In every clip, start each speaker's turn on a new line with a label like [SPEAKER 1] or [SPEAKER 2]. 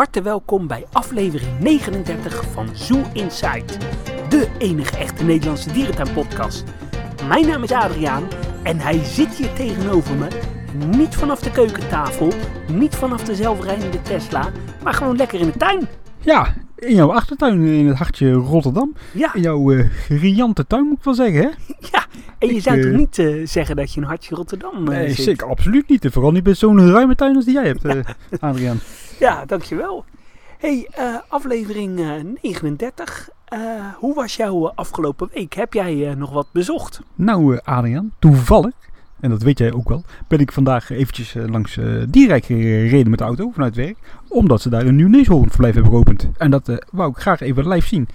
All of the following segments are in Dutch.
[SPEAKER 1] harte welkom bij aflevering 39 van Zoo Inside, de enige echte Nederlandse dierentuinpodcast. Mijn naam is Adriaan en hij zit hier tegenover me, niet vanaf de keukentafel, niet vanaf de zelfrijdende Tesla, maar gewoon lekker in de tuin.
[SPEAKER 2] Ja, in jouw achtertuin in het hartje Rotterdam.
[SPEAKER 1] Ja,
[SPEAKER 2] In jouw riante tuin moet ik wel zeggen, hè?
[SPEAKER 1] ja. En je
[SPEAKER 2] Ik,
[SPEAKER 1] zou toch
[SPEAKER 2] eh,
[SPEAKER 1] niet eh, zeggen dat je een hartje Rotterdam
[SPEAKER 2] Nee,
[SPEAKER 1] zit?
[SPEAKER 2] zeker absoluut niet. Vooral niet met zo'n ruime tuin als die jij hebt, eh, Adriaan.
[SPEAKER 1] Ja, dankjewel. hey, eh, aflevering eh, 39. Eh, hoe was jouw eh, afgelopen week? Heb jij eh, nog wat bezocht?
[SPEAKER 2] Nou, eh, Adriaan, toevallig, en dat weet jij ook wel, ben ik vandaag eventjes eh, langs eh Dierrijk gereden met de auto vanuit werk. Omdat ze daar een nieuw neushoornverblijf hebben geopend. En dat eh, wou ik graag even live zien.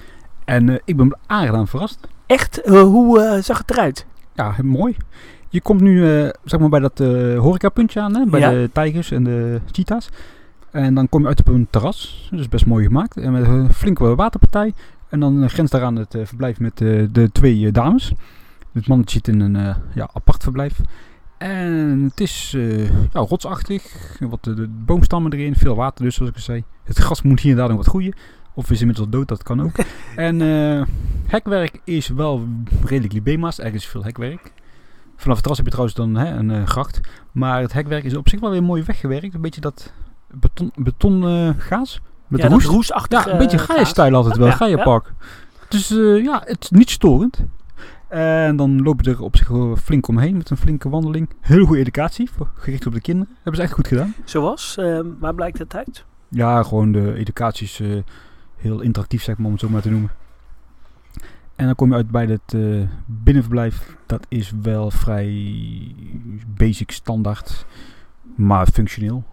[SPEAKER 2] En eh, ik ben aangenaam verrast.
[SPEAKER 1] Echt? Eh, hoe eh, zag het eruit?
[SPEAKER 2] Ja, mooi. Je komt nu eh, zeg maar bij dat eh horecapuntje aan, hè, bij
[SPEAKER 1] Ja.
[SPEAKER 2] de tijgers en de cheetahs. En dan kom je uit op een terras. Dat is best mooi gemaakt. En met een flinke waterpartij. En dan grenst daaraan het eh, verblijf met eh, de twee eh, dames. Het mannetje zit in een ja, apart verblijf. En het is ja, rotsachtig. Wat de, boomstammen erin. Veel water dus, zoals ik al zei. Het gras moet hier en daar nog wat groeien. Of is inmiddels dood, dat kan ook. en eh, hekwerk is wel redelijk libema's. Er is veel hekwerk. Vanaf het terras heb je trouwens dan hè, een gracht. Maar het hekwerk is op zich wel weer mooi weggewerkt. Een beetje dat beton, beton eh, gaas. Met
[SPEAKER 1] ja,
[SPEAKER 2] roest. Ja, een beetje
[SPEAKER 1] eh,
[SPEAKER 2] Gaia-stijl altijd wel.
[SPEAKER 1] Ja,
[SPEAKER 2] Gaia-park. Dus eh, ja, het is niet storend. En dan loop je er op zich wel flink omheen met een flinke wandeling. Heel goede educatie, voor- gericht op de kinderen. Hebben ze echt goed gedaan.
[SPEAKER 1] Zoals? Eh, waar blijkt het uit?
[SPEAKER 2] Ja, gewoon de educatie is heel interactief, zeg maar, om het zo maar te noemen. En dan kom je uit bij het binnenverblijf. Dat is wel vrij basic, standaard, maar functioneel.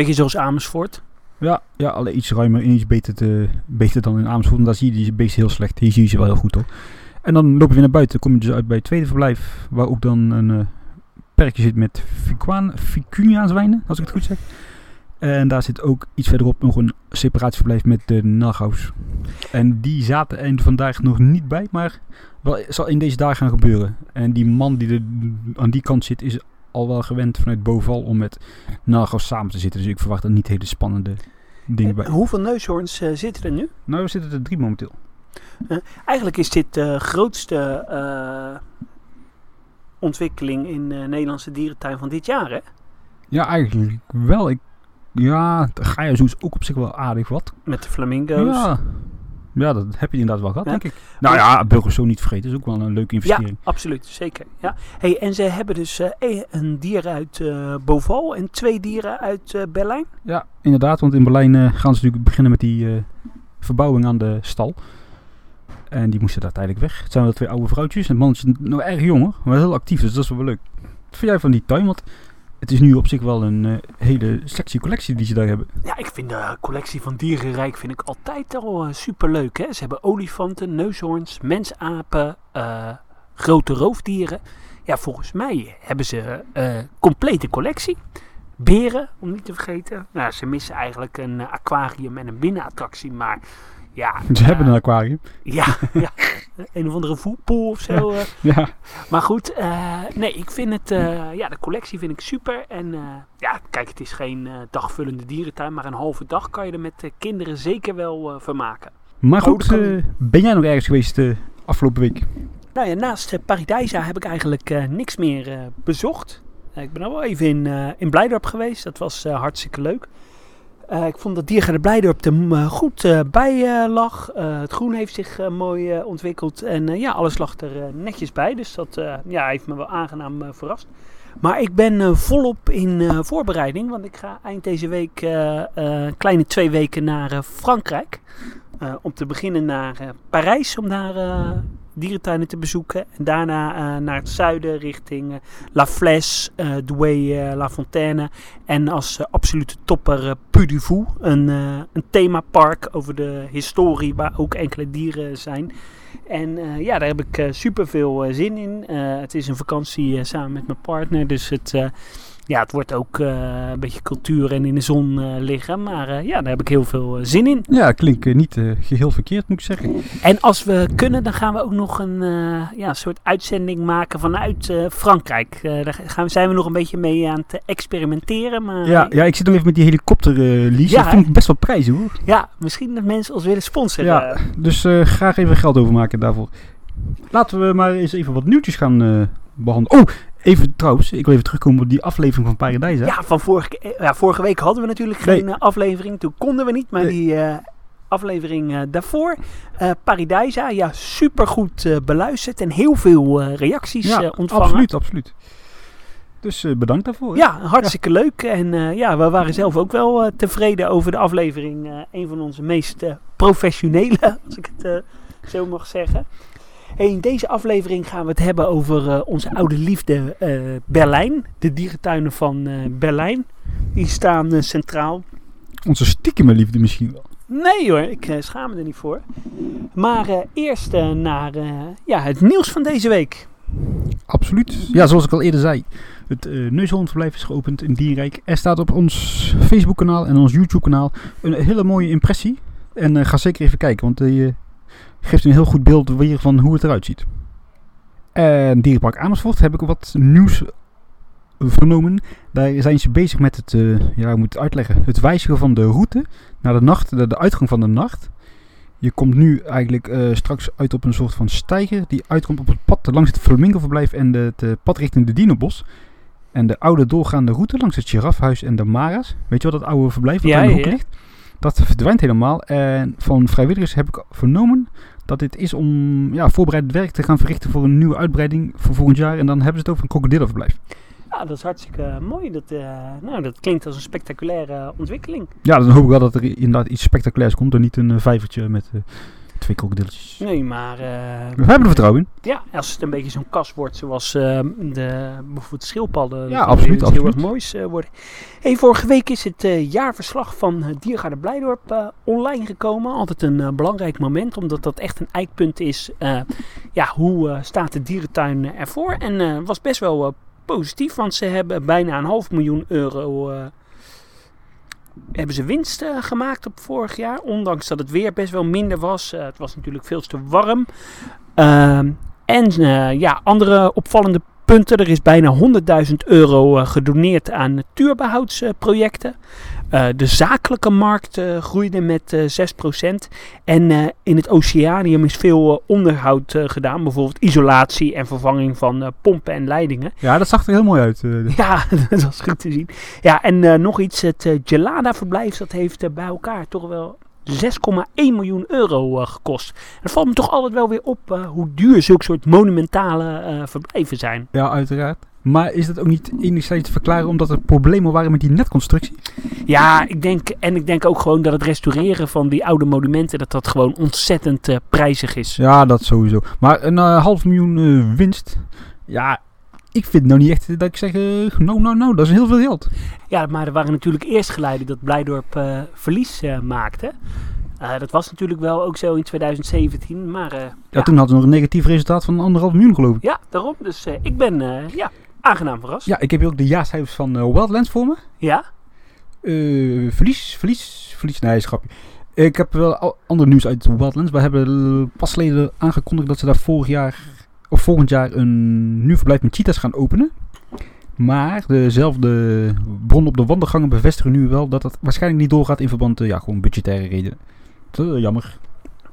[SPEAKER 1] Beetje zoals Amersfoort.
[SPEAKER 2] Ja, ja alleen iets ruimer en iets beter, te, beter dan in Amersfoort. Daar zie je die beesten heel slecht. Hier zie je ze wel heel goed hoor. En dan lopen we weer naar buiten. Kom je dus uit bij het tweede verblijf. Waar ook dan een eh, perkje zit met Fiquaan, Vicunia zwijnen, als ik het goed zeg. En daar zit ook iets verderop nog een separatieverblijf met de Naghaus. En die zaten er vandaag nog niet bij, maar wel, zal in deze dagen gaan gebeuren. En die man die er aan die kant zit, is al wel gewend vanuit Boval om met Naghaus samen te zitten. Dus ik verwacht er niet hele spannende dingen bij.
[SPEAKER 1] Hoeveel neushoorns eh, zitten er nu?
[SPEAKER 2] Nou, we zitten er drie momenteel.
[SPEAKER 1] Eigenlijk is dit de grootste eh, ontwikkeling in de Nederlandse dierentuin van dit jaar, hè?
[SPEAKER 2] Ja, eigenlijk wel. Ik, ja, de Gaia is ook op zich wel aardig wat.
[SPEAKER 1] Met de flamingo's.
[SPEAKER 2] Ja. Ja, dat heb je inderdaad wel gehad,
[SPEAKER 1] Ja.
[SPEAKER 2] denk ik. Nou ja, Burgers zo niet vergeten. is ook wel een leuke
[SPEAKER 1] Ja,
[SPEAKER 2] investering.
[SPEAKER 1] absoluut, zeker. Ja. Hey, en ze hebben dus eh, e- een dier uit eh Boval en twee dieren uit eh, Berlijn.
[SPEAKER 2] Ja, inderdaad. Want in Berlijn gaan ze natuurlijk beginnen met die verbouwing aan de stal. En die moesten daar tijdelijk weg. Het zijn wel twee oude vrouwtjes. En het mannetje is nog erg jong hoor. Maar heel actief, dus dat is wel leuk. Wat vind jij van die tuin? Want het is nu op zich wel een eh, hele sexy collectie die ze daar hebben.
[SPEAKER 1] Ja, ik vind de collectie van Dierenrijk vind ik altijd al uh, super leuk. Hè? Ze hebben olifanten, neushoorns, mensapen, eh, grote roofdieren. Ja, volgens mij hebben ze een complete collectie. Beren, om niet te vergeten. Nou, ze missen eigenlijk een aquarium en een binnenattractie, maar ja.
[SPEAKER 2] Ze hebben
[SPEAKER 1] eh,
[SPEAKER 2] een aquarium.
[SPEAKER 1] Ja, ja, een of andere voetpool of zo. eh.
[SPEAKER 2] Ja,
[SPEAKER 1] Maar goed, eh, nee, ik vind het, eh, ja, de collectie vind ik super. En eh, ja, kijk, het is geen eh, dagvullende dierentuin, maar een halve dag kan je er met de kinderen zeker wel eh, vermaken.
[SPEAKER 2] maar
[SPEAKER 1] Oh,
[SPEAKER 2] goed,
[SPEAKER 1] kan
[SPEAKER 2] eh, ben jij nog ergens geweest eh, afgelopen week?
[SPEAKER 1] Nou ja, naast Paradijsa heb ik eigenlijk eh, niks meer eh, bezocht. Eh, ik ben al wel even in, eh, in Blijdorp geweest, dat was eh, hartstikke leuk. Eh, ik vond dat Diergaarde Blijdorp er eh, goed eh, bij lag. Het groen heeft zich mooi ontwikkeld. En ja, alles lag er netjes bij. Dus dat ja, heeft me wel aangenaam verrast. Maar ik ben volop in voorbereiding. Want ik ga eind deze week kleine twee weken naar Frankrijk. Om te beginnen naar Parijs. Om daar dierentuinen te bezoeken. En daarna eh, naar het zuiden richting eh, La Flèche, eh Douai, La Fontaine. En als absolute topper uh, Puy een, uh, een themapark over de historie waar ook enkele dieren zijn. En uh, ja, daar heb ik uh, super veel zin in. Uh, het is een vakantie samen met mijn partner, dus het, ja, het wordt ook eh, een beetje cultuur en in de zon eh, liggen. Maar eh, ja, daar heb ik heel veel zin in.
[SPEAKER 2] Ja, klinkt niet eh, geheel verkeerd, moet ik zeggen.
[SPEAKER 1] En als we kunnen, dan gaan we ook nog een ja, soort uitzending maken vanuit Frankrijk. Daar gaan, zijn we nog een beetje mee aan het experimenteren. Maar
[SPEAKER 2] Ja, ja, ik zit nog even met die helikopter lease.
[SPEAKER 1] Ja,
[SPEAKER 2] dat vind ik best wel prijzen hoor.
[SPEAKER 1] ja, misschien dat mensen ons willen sponsoren.
[SPEAKER 2] Ja, dus graag even geld overmaken daarvoor. Laten we maar eens even wat nieuwtjes gaan eh, behandelen. Oh, even trouwens, ik wil even terugkomen op die aflevering van Paradijs. hè?
[SPEAKER 1] Ja, van vorige, eh, ja, vorige week hadden we natuurlijk geen eh, aflevering. Toen konden we niet, maar
[SPEAKER 2] Nee.
[SPEAKER 1] die eh, aflevering daarvoor. eh Paradijsa, ja, supergoed beluisterd en heel veel reacties
[SPEAKER 2] Ja,
[SPEAKER 1] ontvangen.
[SPEAKER 2] absoluut, absoluut. Dus bedankt daarvoor. hè.
[SPEAKER 1] Ja, hartstikke leuk. En ja, we waren zelf ook wel tevreden over de aflevering. Een van onze meest professionele, als ik het zo mag zeggen. In deze aflevering gaan we het hebben over eh, onze oude liefde eh, Berlijn. De dierentuinen van eh, Berlijn. Die staan centraal.
[SPEAKER 2] Onze stiekeme liefde misschien wel.
[SPEAKER 1] Nee hoor, ik schaam me er niet voor. Maar eerst naar ja, het nieuws van deze week.
[SPEAKER 2] Absoluut. Ja, zoals ik al eerder zei. Het uh, Neushoornverblijf is geopend in Dierenrijk. Er staat op ons Facebook-kanaal en ons YouTube-kanaal een hele mooie impressie. En ga zeker even kijken, want die geeft een heel goed beeld weer van hoe het eruit ziet. En Dierenpark Amersfoort heb ik wat nieuws vernomen. Daar zijn ze bezig met het, eh, ja, moet ik het uitleggen, het wijzigen van de route naar de nacht, de, de uitgang van de nacht. Je komt nu eigenlijk eh, straks uit op een soort van steiger die uitkomt op het pad langs het Flamingo-verblijf en de, het eh, pad richting de Dinobos. En de oude doorgaande route langs het Girafhuis en de Mara's. Weet je wat dat oude verblijf dat
[SPEAKER 1] Ja,
[SPEAKER 2] aan de hoek
[SPEAKER 1] ja.
[SPEAKER 2] ligt? Dat verdwijnt helemaal. En van vrijwilligers heb ik vernomen dat dit is om ja, voorbereid werk te gaan verrichten voor een nieuwe uitbreiding voor volgend jaar. En dan hebben ze het over een krokodillenverblijf.
[SPEAKER 1] Ja, dat is hartstikke mooi. Dat, eh, nou, dat klinkt als een spectaculaire ontwikkeling.
[SPEAKER 2] Ja, dan hoop ik wel dat er inderdaad iets spectaculairs komt en niet een eh, vijvertje met eh,
[SPEAKER 1] Nee, maar eh,
[SPEAKER 2] We hebben er vertrouwen in.
[SPEAKER 1] ja, als het een beetje zo'n kas wordt zoals eh, de bijvoorbeeld schildpadden.
[SPEAKER 2] Ja, absoluut,
[SPEAKER 1] iets heel erg
[SPEAKER 2] absoluut.
[SPEAKER 1] moois eh, worden. Hey, vorige week is het eh, jaarverslag van uh, Diergaarde Blijdorp online gekomen. Altijd een belangrijk moment, omdat dat echt een eikpunt is. ja, hoe staat de dierentuin ervoor? En was best wel positief, want ze hebben bijna een half miljoen euro hebben ze winst eh, gemaakt op vorig jaar. Ondanks dat het weer best wel minder was. Eh, het was natuurlijk veel te warm. Ehm, en eh, ja, andere opvallende punten. Er is bijna 100.000 euro eh, gedoneerd aan natuurbehoudsprojecten. Eh, de zakelijke markt eh, groeide met eh 6%. En in het oceanium is veel onderhoud gedaan. Bijvoorbeeld isolatie en vervanging van pompen en leidingen.
[SPEAKER 2] Ja, dat zag er heel mooi uit.
[SPEAKER 1] Ja, dat was goed te zien. Ja, en nog iets. Het Gelada-verblijf dat heeft bij elkaar toch wel 6,1 miljoen euro eh, gekost. Dat valt me toch altijd wel weer op eh, hoe duur zulke soort monumentale eh, verblijven zijn.
[SPEAKER 2] Ja, uiteraard. Maar is dat ook niet enigszins te verklaren omdat er problemen waren met die netconstructie?
[SPEAKER 1] Ja, ik denk, en ik denk ook gewoon dat het restaureren van die oude monumenten, dat dat gewoon ontzettend prijzig is.
[SPEAKER 2] Ja, dat sowieso. Maar een half miljoen winst. Ja, ik vind nou niet echt dat ik zeg, nou, nou, nou, dat is heel veel geld.
[SPEAKER 1] Ja, maar er waren natuurlijk eerst geleiden dat Blijdorp eh, verlies eh, maakte. Dat was natuurlijk wel ook zo in 2017, maar
[SPEAKER 2] Ja,
[SPEAKER 1] ja,
[SPEAKER 2] toen hadden we nog een negatief resultaat van anderhalf miljoen geloof ik.
[SPEAKER 1] ja, daarom. Dus ik ben ja, aangenaam verrast.
[SPEAKER 2] Ja, ik heb hier ook de jaarcijfers van Wildlands voor me.
[SPEAKER 1] Ja?
[SPEAKER 2] Verlies, verlies, verlies. Nee, is grapje. Ik heb wel ander nieuws uit Wildlands. We hebben pas geleden aangekondigd dat ze daar vorig jaar of volgend jaar een nieuw verblijf met cheetahs gaan openen. Maar dezelfde bron op de wandelgangen bevestigen nu wel dat dat waarschijnlijk niet doorgaat in verband, eh, ja, gewoon budgettaire redenen. Te jammer.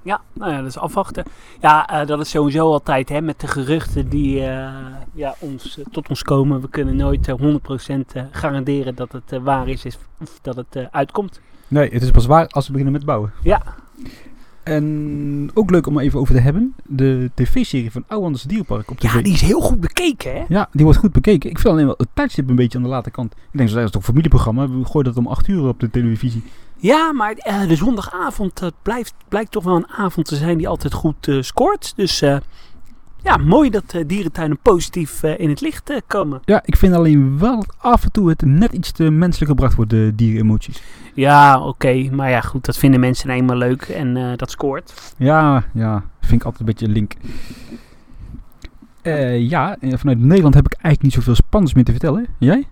[SPEAKER 1] Ja, nou ja, dat is afwachten. Ja, eh, dat is sowieso altijd hè, met de geruchten die eh, ja, ons, eh, tot ons komen. We kunnen nooit eh, 100% eh, garanderen dat het eh, waar is, is of dat het eh, uitkomt.
[SPEAKER 2] Nee, het is pas waar als we beginnen met bouwen.
[SPEAKER 1] Ja.
[SPEAKER 2] En ook leuk om er even over te hebben. De tv-serie van Ouwanders Dierpark op tv.
[SPEAKER 1] Ja, die is heel goed bekeken hè.
[SPEAKER 2] Ja, die wordt goed bekeken. Ik vind alleen wel het tijdstip een beetje aan de late kant. Ik denk, dat is toch een familieprogramma? We gooien dat om 8 uur op de televisie.
[SPEAKER 1] Ja, maar eh, de zondagavond dat blijft, blijkt toch wel een avond te zijn die altijd goed eh, scoort. Dus eh, ja, mooi dat eh, dierentuinen positief eh, in het licht eh, komen.
[SPEAKER 2] Ja, ik vind alleen wel dat af en toe het net iets te menselijk gebracht wordt, de dierenemoties.
[SPEAKER 1] Ja, oké. Maar ja, goed, dat vinden mensen eenmaal leuk en dat scoort.
[SPEAKER 2] Ja, ja, vind ik altijd een beetje link. Ja, vanuit Nederland heb ik eigenlijk niet zoveel spannends meer te vertellen. Jij?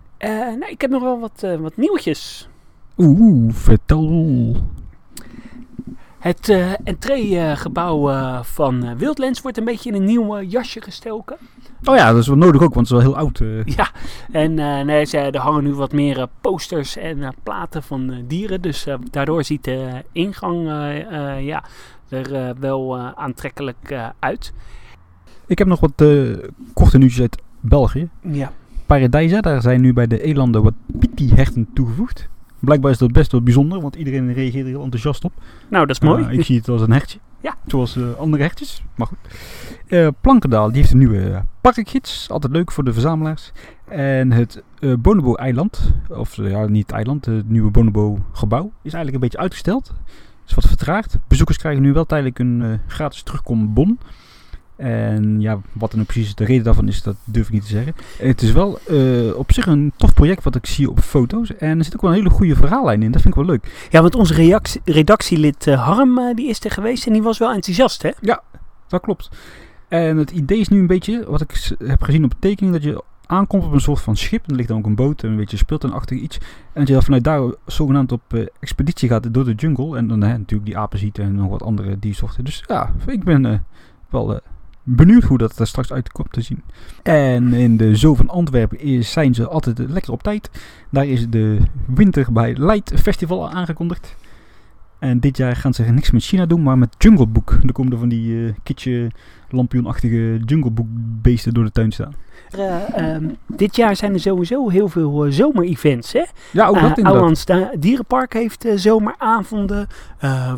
[SPEAKER 1] Nou, ik heb nog wel wat, wat nieuwtjes.
[SPEAKER 2] Oeh, vertel.
[SPEAKER 1] Het uh, entreegebouw uh, van uh, Wildlands wordt een beetje in een nieuw jasje gestoken.
[SPEAKER 2] Oh ja, dat is wel nodig ook, want het is wel heel oud.
[SPEAKER 1] Ja, en nee, ze, er hangen nu wat meer posters en platen van dieren. Dus daardoor ziet de ingang ja, er wel aantrekkelijk uit.
[SPEAKER 2] Ik heb nog wat korte nieuwtjes uit België.
[SPEAKER 1] Ja.
[SPEAKER 2] Paradijsa, daar zijn nu bij de elanden wat pitti-herten toegevoegd. Blijkbaar is dat best wel bijzonder, want iedereen reageert er heel enthousiast op.
[SPEAKER 1] Nou, dat is mooi.
[SPEAKER 2] Uh, ik zie het als een hertje.
[SPEAKER 1] Ja.
[SPEAKER 2] Zoals uh, andere hertjes, maar goed. Uh, Plankendaal, die heeft een nieuwe parkgids. Altijd leuk voor de verzamelaars. En het Bonobo-eiland, of ja, niet het eiland, het nieuwe Bonobo-gebouw, is eigenlijk een beetje uitgesteld. Is wat vertraagd. Bezoekers krijgen nu wel tijdelijk een gratis terugkombon. En ja, wat dan precies de reden daarvan is, dat durf ik niet te zeggen. Het is wel uh, op zich een tof project wat ik zie op foto's. En er zit ook wel een hele goede verhaallijn in. Dat vind ik wel leuk.
[SPEAKER 1] Ja, want onze reactie, redactielid uh, Harm uh, die is er geweest en die was wel enthousiast, hè?
[SPEAKER 2] Ja, dat klopt. En het idee is nu een beetje, wat ik heb gezien op de tekening, dat je aankomt op een soort van schip. Er ligt dan ook een boot, een beetje speeltuinachtig iets. En dat je dan vanuit daar zogenaamd op expeditie gaat door de jungle. En dan natuurlijk die apen ziet en nog wat andere diersoorten. Dus ja, ik ben wel benieuwd hoe dat er straks uitkomt te zien. En in de Zoo van Antwerpen is, zijn ze altijd lekker op tijd. Daar is de Winter bij Light Festival aangekondigd. En dit jaar gaan ze niks met China doen, maar met Jungle Book. Er komen er van die uh, kitje lampioenachtige Jungle Book beesten door de tuin staan.
[SPEAKER 1] Uh, um, dit jaar zijn er sowieso heel veel uh, zomer-events. Hè?
[SPEAKER 2] Ja, ook dat inderdaad.
[SPEAKER 1] Ouwlands Dierenpark heeft zomeravonden.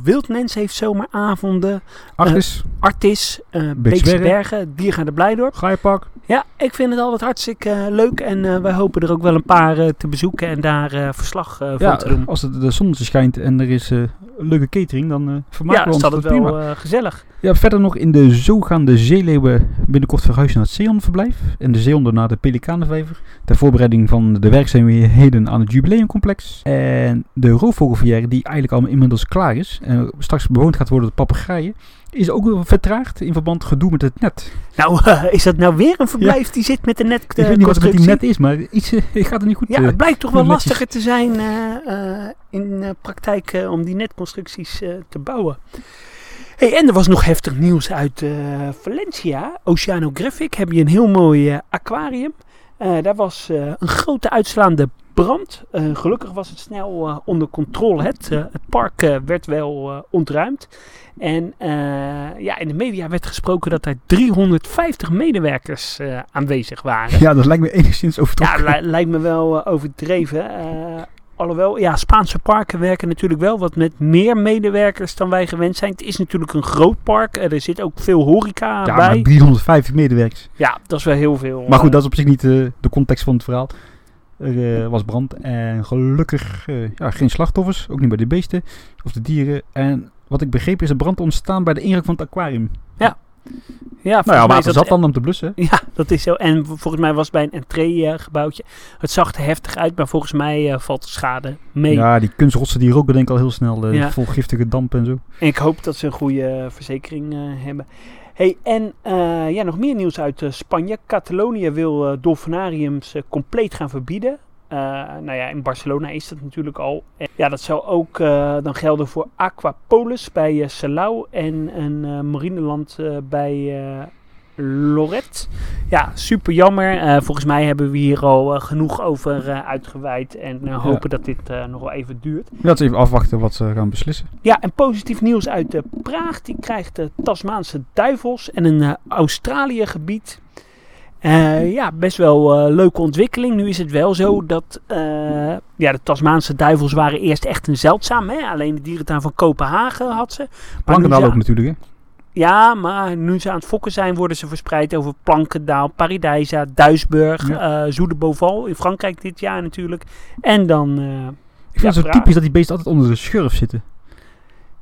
[SPEAKER 1] Wildmens heeft zomeravonden.
[SPEAKER 2] Artis.
[SPEAKER 1] Artis. Beekse Bergen. Diergaarde Blijdorp.
[SPEAKER 2] Gaaienpark.
[SPEAKER 1] Ja, ik vind het altijd hartstikke leuk. En wij hopen er ook wel een paar te bezoeken en daar verslag van
[SPEAKER 2] ja,
[SPEAKER 1] te doen.
[SPEAKER 2] als het de zonnetje schijnt en er is leuke catering, dan vermaken
[SPEAKER 1] ja,
[SPEAKER 2] we ons
[SPEAKER 1] dat
[SPEAKER 2] dat
[SPEAKER 1] wel gezellig.
[SPEAKER 2] Ja, verder nog in de zoo gaan de zeeleeuwen binnenkort verhuizen naar het zeehondenverblijf. En de zeehonden naar de pelikanenvijver. Ter voorbereiding van de werkzaamheden aan het jubileumcomplex. En de roofvogelverjaren die eigenlijk al inmiddels klaar is. En straks bewoond gaat worden door papegaaien. Is ook vertraagd in verband gedoe met het net.
[SPEAKER 1] Nou, uh, is dat nou weer een verblijf ja. die zit met de net
[SPEAKER 2] Ik weet niet wat het met die net is, maar iets uh, gaat er niet goed.
[SPEAKER 1] Ja, het blijkt toch wel lastiger te zijn in praktijk om die netconstructies te bouwen. Hey, en er was nog heftig nieuws uit uh, Valencia. Oceanographic heb je een heel mooi uh, aquarium. Uh, daar was een grote uitslaande brand. gelukkig was het snel onder controle. Het, het park werd wel ontruimd. En ja, in de media werd gesproken dat er 350 medewerkers aanwezig waren.
[SPEAKER 2] Ja, dat lijkt me enigszins overdreven.
[SPEAKER 1] Ja, li lijkt me wel overdreven. Alhoewel, ja, Spaanse parken werken natuurlijk wel wat met meer medewerkers dan wij gewend zijn. Het is natuurlijk een groot park. Er zit ook veel horeca
[SPEAKER 2] ja,
[SPEAKER 1] bij.
[SPEAKER 2] Maar 350 medewerkers.
[SPEAKER 1] Ja, dat is wel heel veel.
[SPEAKER 2] Maar goed, dat is op zich niet uh, de context van het verhaal. Er uh, was brand en gelukkig uh, ja, geen slachtoffers. Ook niet bij de beesten of de dieren. En wat ik begreep is de brand ontstaan bij de ingang van het aquarium.
[SPEAKER 1] Ja.
[SPEAKER 2] Nou ja, water zat dan om te blussen.
[SPEAKER 1] Ja, dat is zo. En volgens mij was het bij een entree-gebouwtje. het zag er heftig uit, maar volgens mij uh, valt de schade mee.
[SPEAKER 2] Ja, die kunstrotsen die roken denk ik al heel snel. Uh, ja. Vol giftige damp en zo.
[SPEAKER 1] En ik hoop dat ze een goede verzekering uh, hebben. Hey, en ja, nog meer nieuws uit Spanje. Catalonië wil dolfinariums compleet gaan verbieden. Uh, nou ja, in Barcelona is dat natuurlijk al. En ja, dat zou ook uh, dan gelden voor Aquapolis bij uh, Salau en een marineland bij Loret. Ja, super jammer. volgens mij hebben we hier al genoeg over uitgeweid en hopen ja. dat dit nog wel even duurt.
[SPEAKER 2] Laten we even afwachten wat ze gaan beslissen.
[SPEAKER 1] Ja, en positief nieuws uit Praag. Die krijgt de Tasmaanse duivels en een Australië gebied. Uh, ja, best wel uh, leuke ontwikkeling. Nu is het wel zo dat uh, ja, de Tasmaanse duivels waren eerst echt een zeldzaam. Hè? Alleen de dierentuin van Kopenhagen had ze.
[SPEAKER 2] Plankendaal ook natuurlijk, hè?
[SPEAKER 1] Ja, maar nu ze aan het fokken zijn, worden ze verspreid over Plankendaal, Paradijsa, Duisburg, ja. In Frankrijk dit jaar natuurlijk. En dan...
[SPEAKER 2] Ik vind ja, het zo typisch dat die beesten altijd onder de schurf zitten.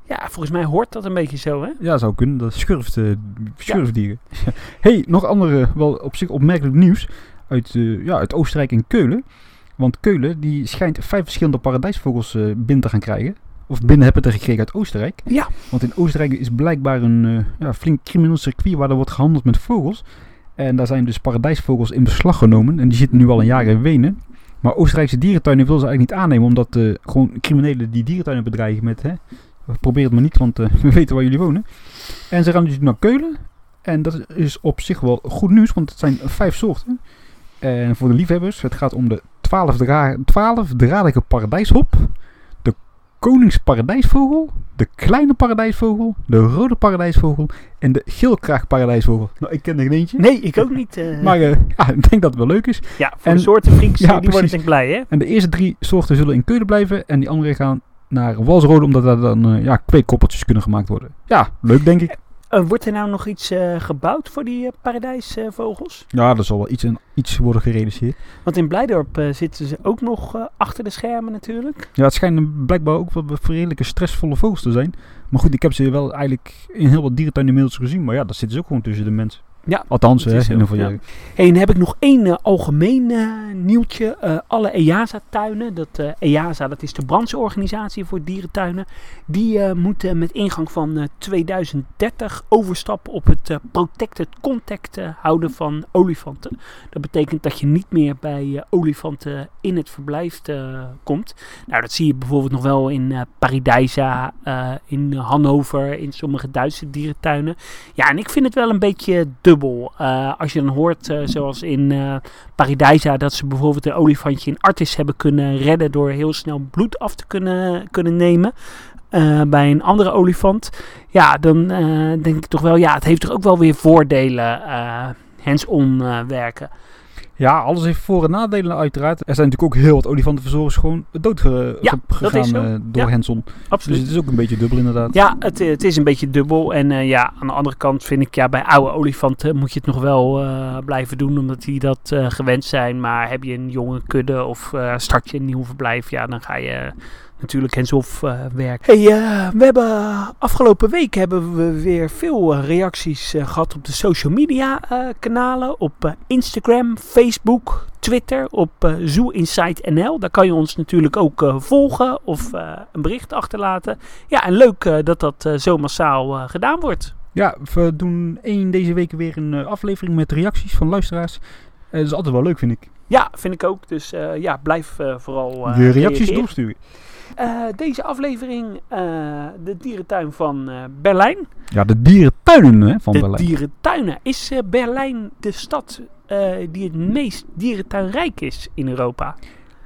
[SPEAKER 1] Ja, volgens mij hoort dat een beetje zo, hè?
[SPEAKER 2] Ja, zou kunnen. Dat schurft, uh, schurfdieren. Ja. hey, nog andere, wel op zich opmerkelijk nieuws uit, uh, ja, uit Oostenrijk en Keulen. Want Keulen die schijnt vijf verschillende paradijsvogels uh, binnen te gaan krijgen. Of binnen hebben te gekregen uit Oostenrijk.
[SPEAKER 1] Ja.
[SPEAKER 2] Want in Oostenrijk is blijkbaar een ja, flink crimineel circuit waar er wordt gehandeld met vogels. En daar zijn dus paradijsvogels in beslag genomen. En die zitten nu al een jaar in Wenen. Maar Oostenrijkse dierentuinen wil ze eigenlijk niet aannemen, omdat eh, gewoon criminelen die dierentuinen bedreigen met, hè, probeer het maar niet, want eh, we weten waar jullie wonen. En ze gaan dus naar Keulen. En dat is op zich wel goed nieuws, want het zijn vijf soorten. En voor de liefhebbers, het gaat om de 12 dra 12-dradige paradijshop, de koningsparadijsvogel, de kleine paradijsvogel, de rode paradijsvogel en de geelkraagparadijsvogel. Nou, ik ken er geen eentje.
[SPEAKER 1] Nee, ik ook niet. eh.
[SPEAKER 2] Maar eh, ja, ik denk dat het wel leuk is.
[SPEAKER 1] ja, voor
[SPEAKER 2] en-
[SPEAKER 1] de soortenfreaks,
[SPEAKER 2] Ja,
[SPEAKER 1] die worden
[SPEAKER 2] precies.
[SPEAKER 1] denk ik blij, hè?
[SPEAKER 2] En de eerste drie soorten zullen in Keulen blijven. En die andere gaan naar Walsrode, omdat daar dan eh, ja, kweekkoppeltjes kunnen gemaakt worden. Ja, leuk denk ik.
[SPEAKER 1] Eh, wordt er nou nog iets eh, gebouwd voor die paradijsvogels?
[SPEAKER 2] Ja, er zal wel iets, in, iets worden gerealiseerd.
[SPEAKER 1] Want in Blijdorp zitten ze ook nog achter de schermen natuurlijk.
[SPEAKER 2] Ja, het schijnen blijkbaar ook wel redelijke stressvolle vogels te zijn. Maar goed, ik heb ze wel eigenlijk in heel wat dierentuinen inmiddels gezien. Maar ja, dat zitten ze ook gewoon tussen de mensen.
[SPEAKER 1] Ja,
[SPEAKER 2] Althans, hè,
[SPEAKER 1] is
[SPEAKER 2] in ieder geval.
[SPEAKER 1] Hey, en dan heb ik nog één eh, algemeen eh, nieuwtje. Eh, alle EASA-tuinen, dat EASA, dat is de brancheorganisatie voor dierentuinen, die moeten met ingang van eh, 2030 overstappen op het protected contact houden van olifanten. Dat betekent dat je niet meer bij olifanten in het verblijf komt. Nou, dat zie je bijvoorbeeld nog wel in Paradijsa, in Hannover, in sommige Duitse dierentuinen. Ja, en ik vind het wel een beetje dubbel. Eh, als je dan hoort, eh, zoals in eh Paradijsa, dat ze bijvoorbeeld een olifantje in Artis hebben kunnen redden door heel snel bloed af te kunnen, kunnen nemen. bij een andere olifant. Ja, dan denk ik toch wel, ja, het heeft toch ook wel weer voordelen. hands-on werken.
[SPEAKER 2] Ja, alles heeft voor- en nadelen uiteraard. Er zijn natuurlijk ook heel wat olifantenverzorgers gewoon dood ge-
[SPEAKER 1] Ja,
[SPEAKER 2] gegaan eh, door
[SPEAKER 1] Ja.
[SPEAKER 2] Henson.
[SPEAKER 1] Absoluut.
[SPEAKER 2] Dus het is ook een beetje dubbel inderdaad.
[SPEAKER 1] Ja, het, eh, het is een beetje dubbel. En eh, ja, aan de andere kant vind ik, ja, bij oude olifanten moet je het nog wel blijven doen, omdat die dat gewend zijn. Maar heb je een jonge kudde of start je een nieuw verblijf, ja, dan ga je natuurlijk hands-off eh, werken. Hey, eh, we hebben afgelopen week hebben we weer veel eh, reacties eh, gehad op de social media eh, kanalen. Op eh, Instagram, Facebook, Twitter, op eh Zoo Insight NL. Daar kan je ons natuurlijk ook eh, volgen of eh, een bericht achterlaten. Ja, en leuk eh, dat dat zo massaal eh, gedaan wordt.
[SPEAKER 2] Ja, we doen één deze week weer een eh, aflevering met reacties van luisteraars. Dat is altijd wel leuk, vind ik.
[SPEAKER 1] Ja, vind ik ook. Dus eh, ja, blijf vooral eh,
[SPEAKER 2] de reacties
[SPEAKER 1] reageren.
[SPEAKER 2] doorsturen.
[SPEAKER 1] Eh, deze aflevering, eh, de dierentuin van eh, Berlijn.
[SPEAKER 2] Ja, de dierentuinen hè, van
[SPEAKER 1] de
[SPEAKER 2] Berlijn.
[SPEAKER 1] dierentuinen. Is Berlijn de stad die het meest dierentuinrijk is in Europa?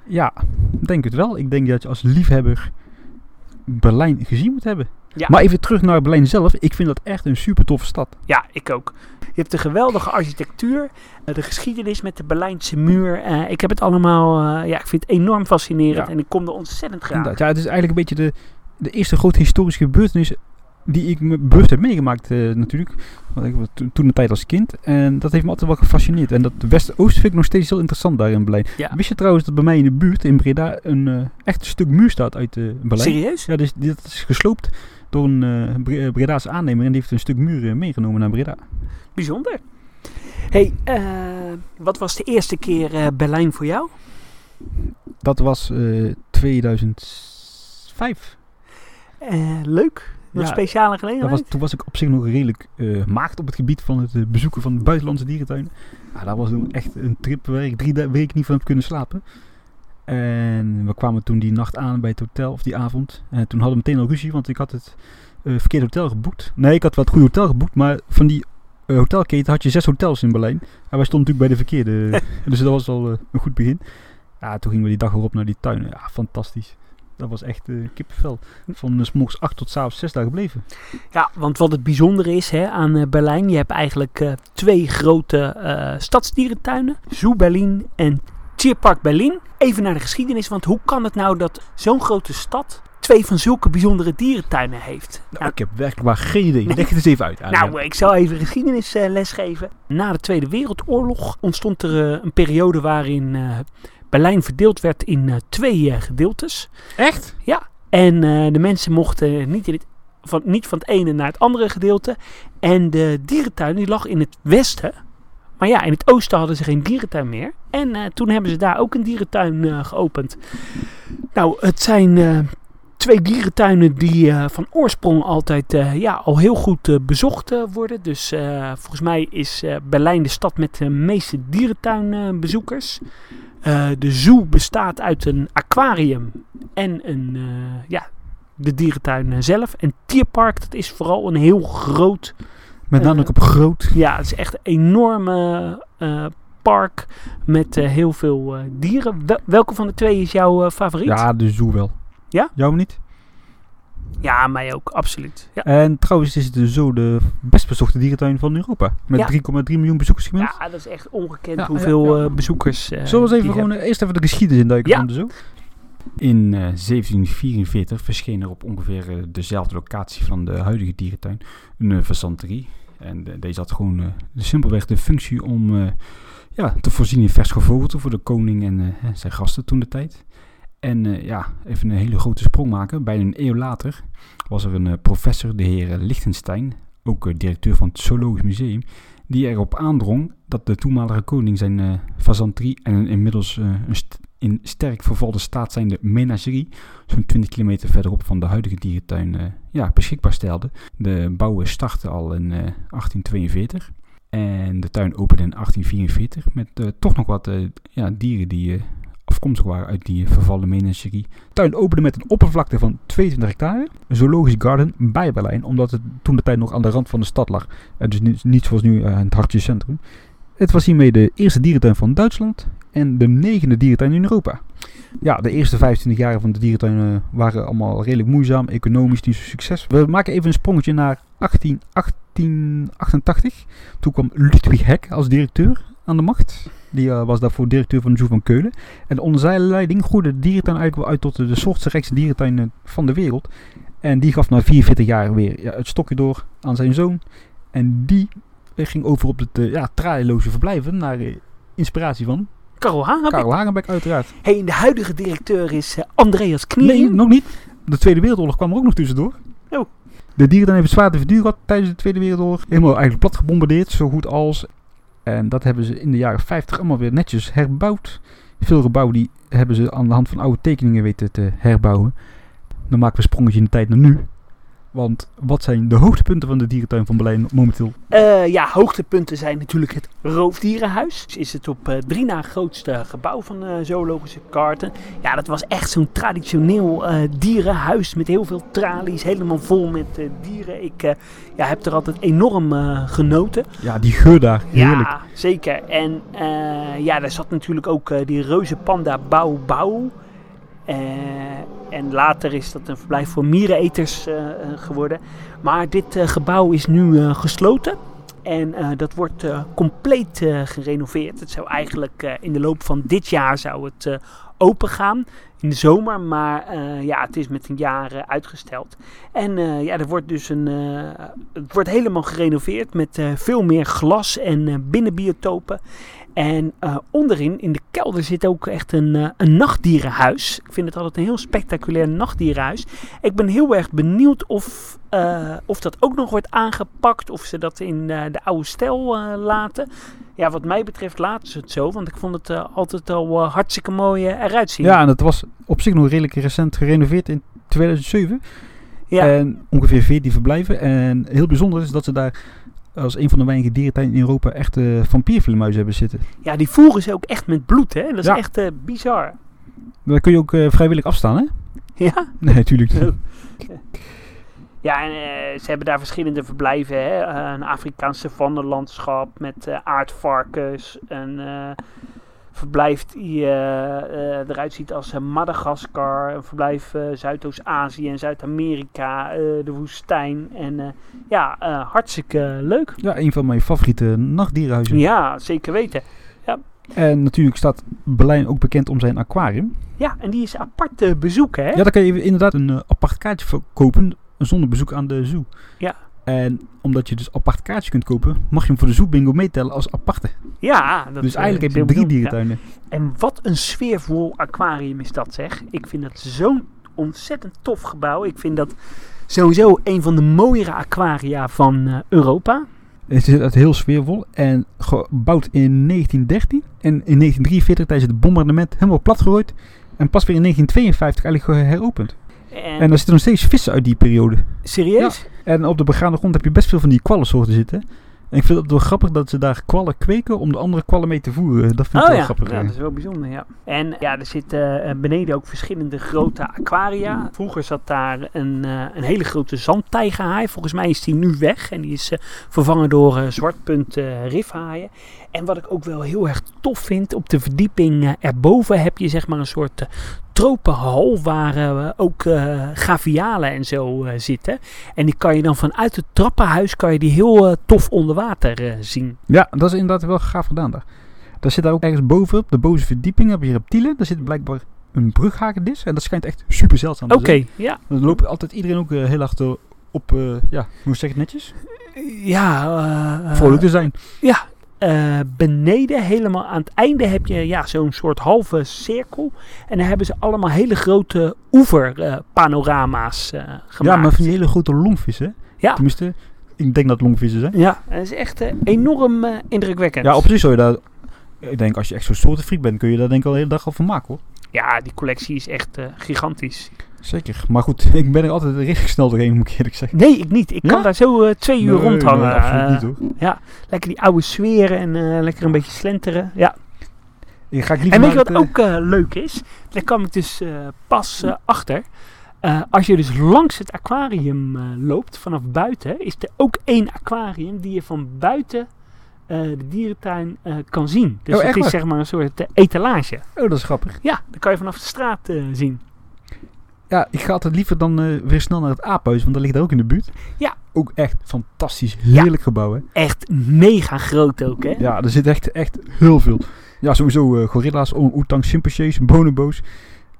[SPEAKER 2] Ja, denk het wel. Ik denk dat je als liefhebber Berlijn gezien moet hebben.
[SPEAKER 1] Ja.
[SPEAKER 2] Maar even terug naar Berlijn zelf. Ik vind dat echt een super toffe stad.
[SPEAKER 1] Ja, ik ook. Je hebt de geweldige architectuur, eh, de geschiedenis met de Berlijnse muur. Eh, ik heb het allemaal, eh, ja, ik vind het enorm fascinerend
[SPEAKER 2] Ja.
[SPEAKER 1] en ik kom er ontzettend graag.
[SPEAKER 2] Inderdaad. Ja, het is eigenlijk een beetje de, de eerste grote historische gebeurtenis die ik me bewust heb meegemaakt natuurlijk. Want ik was toen, de tijd als kind. En dat heeft me altijd wel gefascineerd. En dat West-Oost vind ik nog steeds heel interessant daar in Berlijn.
[SPEAKER 1] Ja.
[SPEAKER 2] Wist je trouwens dat bij mij in de buurt, in Breda, een echt stuk muur staat uit Berlijn?
[SPEAKER 1] Serieus?
[SPEAKER 2] Ja, dus dit is gesloopt door een Bre- eh, Bredaanse aannemer. En die heeft een stuk muur eh, meegenomen naar Breda.
[SPEAKER 1] Bijzonder. hey, wat was de eerste keer Berlijn voor jou?
[SPEAKER 2] Dat was eh 2005.
[SPEAKER 1] Eh, leuk. Een
[SPEAKER 2] Ja,
[SPEAKER 1] speciale
[SPEAKER 2] Dat
[SPEAKER 1] gelegenheid?
[SPEAKER 2] was, toen was ik op zich nog redelijk maagd op het gebied van het bezoeken van buitenlandse dierentuinen. Ja, dat was toen echt een trip waar ik drie weken niet van heb kunnen slapen. En we kwamen toen die nacht aan bij het hotel, of die avond. En toen hadden we meteen al ruzie, want ik had het eh, verkeerde hotel geboekt. Nee, ik had wel het goede hotel geboekt, maar van die eh, hotelketen had je zes hotels in Berlijn. En wij stonden natuurlijk bij de verkeerde. dus dat was al eh, een goed begin. Ja, toen gingen we die dag erop naar die tuinen. Ja, fantastisch. Dat was echt eh kippenvel. Van uh, s morgens 8 tot s avonds 6 daar gebleven.
[SPEAKER 1] Ja, want wat het bijzondere is hè, aan Berlijn, je hebt eigenlijk twee grote stadsdierentuinen. Zoo Berlin en Tierpark Berlin. Even naar de geschiedenis, want hoe kan het nou dat zo'n grote stad twee van zulke bijzondere dierentuinen heeft?
[SPEAKER 2] Nou,
[SPEAKER 1] Nou,
[SPEAKER 2] ik heb werkelijk maar geen idee. Leg het eens even uit. Adriaan.
[SPEAKER 1] Nou, ik zal even geschiedenisles geven. Na de Tweede Wereldoorlog ontstond er eh, een periode waarin eh, Berlijn verdeeld werd in eh, twee gedeeltes.
[SPEAKER 2] echt?
[SPEAKER 1] En eh, de mensen mochten niet, in het, van, niet van het ene naar het andere gedeelte. En de dierentuin die lag in het westen. Maar ja, in het oosten hadden ze geen dierentuin meer. En eh, toen hebben ze daar ook een dierentuin eh, geopend. Nou, het zijn eh, twee dierentuinen die van oorsprong altijd ja, al heel goed bezocht worden. Dus volgens mij is Berlijn de stad met de meeste dierentuinbezoekers. De zoo bestaat uit een aquarium en een, ja, de dierentuin zelf. En Tierpark, dat is vooral een heel groot,
[SPEAKER 2] Met name ook op groot.
[SPEAKER 1] ja, het is echt een enorme eh, park met eh, heel veel eh, dieren. Wel- welke van de twee is jouw eh, favoriet?
[SPEAKER 2] Ja, de zoo wel.
[SPEAKER 1] Ja?
[SPEAKER 2] Jou niet?
[SPEAKER 1] Ja, mij ook, absoluut. Ja.
[SPEAKER 2] En trouwens is het de zoo de best bezochte dierentuin van Europa. Met
[SPEAKER 1] Ja.
[SPEAKER 2] 3,3 miljoen bezoekers gemiddeld.
[SPEAKER 1] Ja, dat is echt ongekend
[SPEAKER 2] Ja,
[SPEAKER 1] hoeveel
[SPEAKER 2] ja, ja.
[SPEAKER 1] eh, bezoekers. eh,
[SPEAKER 2] Zullen we even gewoon eerst even de geschiedenis induiken
[SPEAKER 1] Ja.
[SPEAKER 2] van de zoo? In eh, 1744 verscheen er op ongeveer dezelfde locatie van de huidige dierentuin een uh. En deze had gewoon simpelweg de functie om eh, ja, te voorzien in vers gevogelte voor de koning en eh, zijn gasten toen de tijd. En eh, ja, even een hele grote sprong maken. Bijna een eeuw later was er een eh, professor, de heer Lichtenstein, ook directeur van het Zoologisch Museum, die erop aandrong dat de toenmalige koning zijn eh fazanterie en inmiddels een in sterk vervalde staat zijnde menagerie, zo'n 20 kilometer verderop van de huidige dierentuin, ja, beschikbaar stelde. De bouwen startte al in eh, 1842 en de tuin opende in 1844 met eh, toch nog wat eh, ja, dieren die eh, afkomstig waren uit die vervallen menagerie. De tuin opende met een oppervlakte van 22 hectare, een zoologisch garden bij Berlijn, omdat het toen de tijd nog aan de rand van de stad lag. En dus niet, zoals nu het hartje centrum. Het was hiermee de eerste dierentuin van Duitsland en de negende dierentuin in Europa. Ja, de eerste 25 jaar van de dierentuin waren allemaal redelijk moeizaam, economisch niet zo succes. We maken even een sprongetje naar 18, 1888. Toen kwam Ludwig Heck als directeur aan de macht. Die eh, was daarvoor directeur van de Zoo van Keulen. En onder zijn leiding groeide de dierentuin eigenlijk wel uit tot de, de soortrijkste dierentuin eh, van de wereld. En die gaf na 44 jaar weer ja, het stokje door aan zijn zoon. En die eh, ging over op het uh, ja, verblijven naar uh, inspiratie van
[SPEAKER 1] Karel Hagenbeck.
[SPEAKER 2] Karel Hagenbeck uiteraard.
[SPEAKER 1] Hey, de huidige directeur is uh, Andreas Knieën.
[SPEAKER 2] Nee, nog niet. De Tweede Wereldoorlog kwam er ook nog tussendoor.
[SPEAKER 1] Oh.
[SPEAKER 2] De dierentuin heeft het zwaar te verduren tijdens de Tweede Wereldoorlog. Helemaal eigenlijk plat gebombardeerd, zo goed als. En dat hebben ze in de jaren 50 allemaal weer netjes herbouwd. Veel gebouwen die hebben ze aan de hand van oude tekeningen weten te herbouwen. Dan maken we een sprongetje in de tijd naar nu. Want wat zijn de hoogtepunten van de dierentuin van Berlijn momenteel?
[SPEAKER 1] Uh, ja, hoogtepunten zijn natuurlijk het Roofdierenhuis. Dus is het op uh, drie na grootste gebouw van de uh, Zoologische Garten. Ja, dat was echt zo'n traditioneel dierenhuis met heel veel tralies. Helemaal vol met dieren. Ik ja, heb er altijd enorm genoten.
[SPEAKER 2] Ja, die geur daar. Heerlijk.
[SPEAKER 1] Ja, zeker. En ja, daar zat natuurlijk ook die reuze panda Bauw Bauw. En later is dat een verblijf voor miereneters uh, geworden. Maar dit uh, gebouw is nu gesloten. En dat wordt compleet gerenoveerd. Het zou eigenlijk in de loop van dit jaar zou het open gaan. In de zomer, maar ja, het is met een jaar uitgesteld. En ja, er wordt dus een. het wordt helemaal gerenoveerd met veel meer glas en binnenbiotopen. En uh, onderin, in de kelder, zit ook echt een, uh, een nachtdierenhuis. Ik vind het altijd een heel spectaculair nachtdierenhuis. Ik ben heel erg benieuwd of, uh, of dat ook nog wordt aangepakt. Of ze dat in de oude stijl laten. Ja, wat mij betreft laten ze het zo. Want ik vond het altijd al hartstikke mooi eruit zien.
[SPEAKER 2] Ja, en het was op zich nog redelijk recent gerenoveerd in 2007.
[SPEAKER 1] Ja.
[SPEAKER 2] En ongeveer 14 verblijven. En heel bijzonder is dat ze daar als een van de weinige dierentuinen in Europa echt uh, vampiervleermuizen hebben zitten.
[SPEAKER 1] Ja, die voeren ze ook echt met bloed, hè? Dat is
[SPEAKER 2] ja.
[SPEAKER 1] echt uh, bizar.
[SPEAKER 2] Daar kun je ook uh, vrijwillig afstaan, hè?
[SPEAKER 1] Ja?
[SPEAKER 2] Nee, natuurlijk niet.
[SPEAKER 1] Ja, en uh, ze hebben daar verschillende verblijven. Hè? Uh, een Afrikaanse vanderlandschap met uh, aardvarkens. Een verblijf die eruit ziet als Madagaskar. Een verblijf Zuidoost-Azië en Zuid-Amerika. de woestijn. En ja, hartstikke leuk.
[SPEAKER 2] Ja, een van mijn favoriete nachtdierenhuizen.
[SPEAKER 1] Ja, zeker weten. Ja.
[SPEAKER 2] En natuurlijk staat Berlijn ook bekend om zijn aquarium.
[SPEAKER 1] Ja, en die is apart te bezoeken, hè?
[SPEAKER 2] Ja, daar kan je inderdaad een apart kaartje voor kopen zonder bezoek aan de zoo.
[SPEAKER 1] Ja.
[SPEAKER 2] En omdat je dus apart kaartje kunt kopen, mag je hem voor de zoo bingo meetellen als aparte.
[SPEAKER 1] Ja,
[SPEAKER 2] dat Dus eigenlijk heb je drie dierentuinen.
[SPEAKER 1] Ja. En wat een sfeervol aquarium is dat zeg. Ik vind dat zo'n ontzettend tof gebouw. Ik vind dat sowieso een van de mooiere aquaria van uh, Europa.
[SPEAKER 2] Het is heel sfeervol en gebouwd in 1913. En in 1943 tijdens het bombardement helemaal platgegooid. En pas weer in 1952 eigenlijk heropend. En, en er zitten nog steeds vissen uit die periode.
[SPEAKER 1] Serieus?
[SPEAKER 2] Ja. En op de begaande grond heb je best veel van die kwallensoorten zitten. En ik vind het wel grappig dat ze daar kwallen kweken om de andere kwallen mee te voeren. Dat vind ik
[SPEAKER 1] Oh
[SPEAKER 2] wel
[SPEAKER 1] ja.
[SPEAKER 2] grappig.
[SPEAKER 1] ja, dat is wel bijzonder, ja. En ja, er zitten eh, beneden ook verschillende grote aquaria. Vroeger zat daar een, eh, een hele grote zandtijgerhaai. Volgens mij is die nu weg en die is eh, vervangen door zwartpunt rifhaaien. En wat ik ook wel heel erg tof vind, op de verdieping erboven heb je zeg maar een soort tropenhal waar eh, ook eh gavialen en zo eh, zitten. En die kan je dan vanuit het trappenhuis kan je die heel tof onder water zien.
[SPEAKER 2] Ja, dat is inderdaad wel gaaf gedaan daar. Daar zit daar ook ergens bovenop, de bovenste verdieping, heb je reptielen. Daar zit blijkbaar een brughagedis. En dat schijnt echt super zeldzaam te
[SPEAKER 1] Oké,
[SPEAKER 2] zijn.
[SPEAKER 1] ja.
[SPEAKER 2] Dan loopt altijd iedereen ook heel achter op, ja, hoe zeg je het netjes?
[SPEAKER 1] Ja,
[SPEAKER 2] Vrolijk te zijn.
[SPEAKER 1] Ja, eh, beneden helemaal aan het einde heb je ja, zo'n soort halve cirkel. En dan hebben ze allemaal hele grote oeverpanorama's eh gemaakt.
[SPEAKER 2] Ja, maar van die hele grote longvissen. hè?
[SPEAKER 1] Ja.
[SPEAKER 2] Tenminste, ik denk dat longvissen zijn.
[SPEAKER 1] Ja, dat is echt eh, enorm indrukwekkend.
[SPEAKER 2] Ja, op zich zou je daar... Ik denk, als je echt zo'n soortenfreak bent, kun je daar denk ik al de hele dag al van maken hoor.
[SPEAKER 1] Ja, die collectie is echt gigantisch.
[SPEAKER 2] Zeker. Maar goed, ik ben er altijd redelijk snel doorheen, moet ik eerlijk zeggen.
[SPEAKER 1] Nee, ik niet. Ik
[SPEAKER 2] Ja?
[SPEAKER 1] kan daar zo eh, twee uur
[SPEAKER 2] Nee,
[SPEAKER 1] rondhangen.
[SPEAKER 2] nee, absoluut
[SPEAKER 1] Eh,
[SPEAKER 2] niet hoor.
[SPEAKER 1] lekker die oude sferen en eh, lekker een beetje slenteren. Ja.
[SPEAKER 2] Ik ga ik
[SPEAKER 1] En weet je wat
[SPEAKER 2] het, eh,
[SPEAKER 1] ook eh, leuk is? Daar kwam ik dus eh, pas eh, achter. Eh, als je dus langs het aquarium eh, loopt, vanaf buiten, is er ook één aquarium die je van buiten eh, de dierentuin eh, kan zien. Dus
[SPEAKER 2] Oh,
[SPEAKER 1] het is
[SPEAKER 2] waar?
[SPEAKER 1] zeg maar een soort eh, etalage.
[SPEAKER 2] Oh, dat is grappig.
[SPEAKER 1] Ja, dan kan je vanaf de straat eh, zien.
[SPEAKER 2] Ja, ik ga altijd liever dan eh, weer snel naar het aaphuis, want dat ligt ook in de buurt.
[SPEAKER 1] Ja.
[SPEAKER 2] Ook echt fantastisch, heerlijk gebouw hè.
[SPEAKER 1] Echt mega groot ook, hè?
[SPEAKER 2] Ja, er zit echt, echt heel veel. Ja, sowieso eh, gorilla's, orang-oetangs, chimpansees, bonobo's.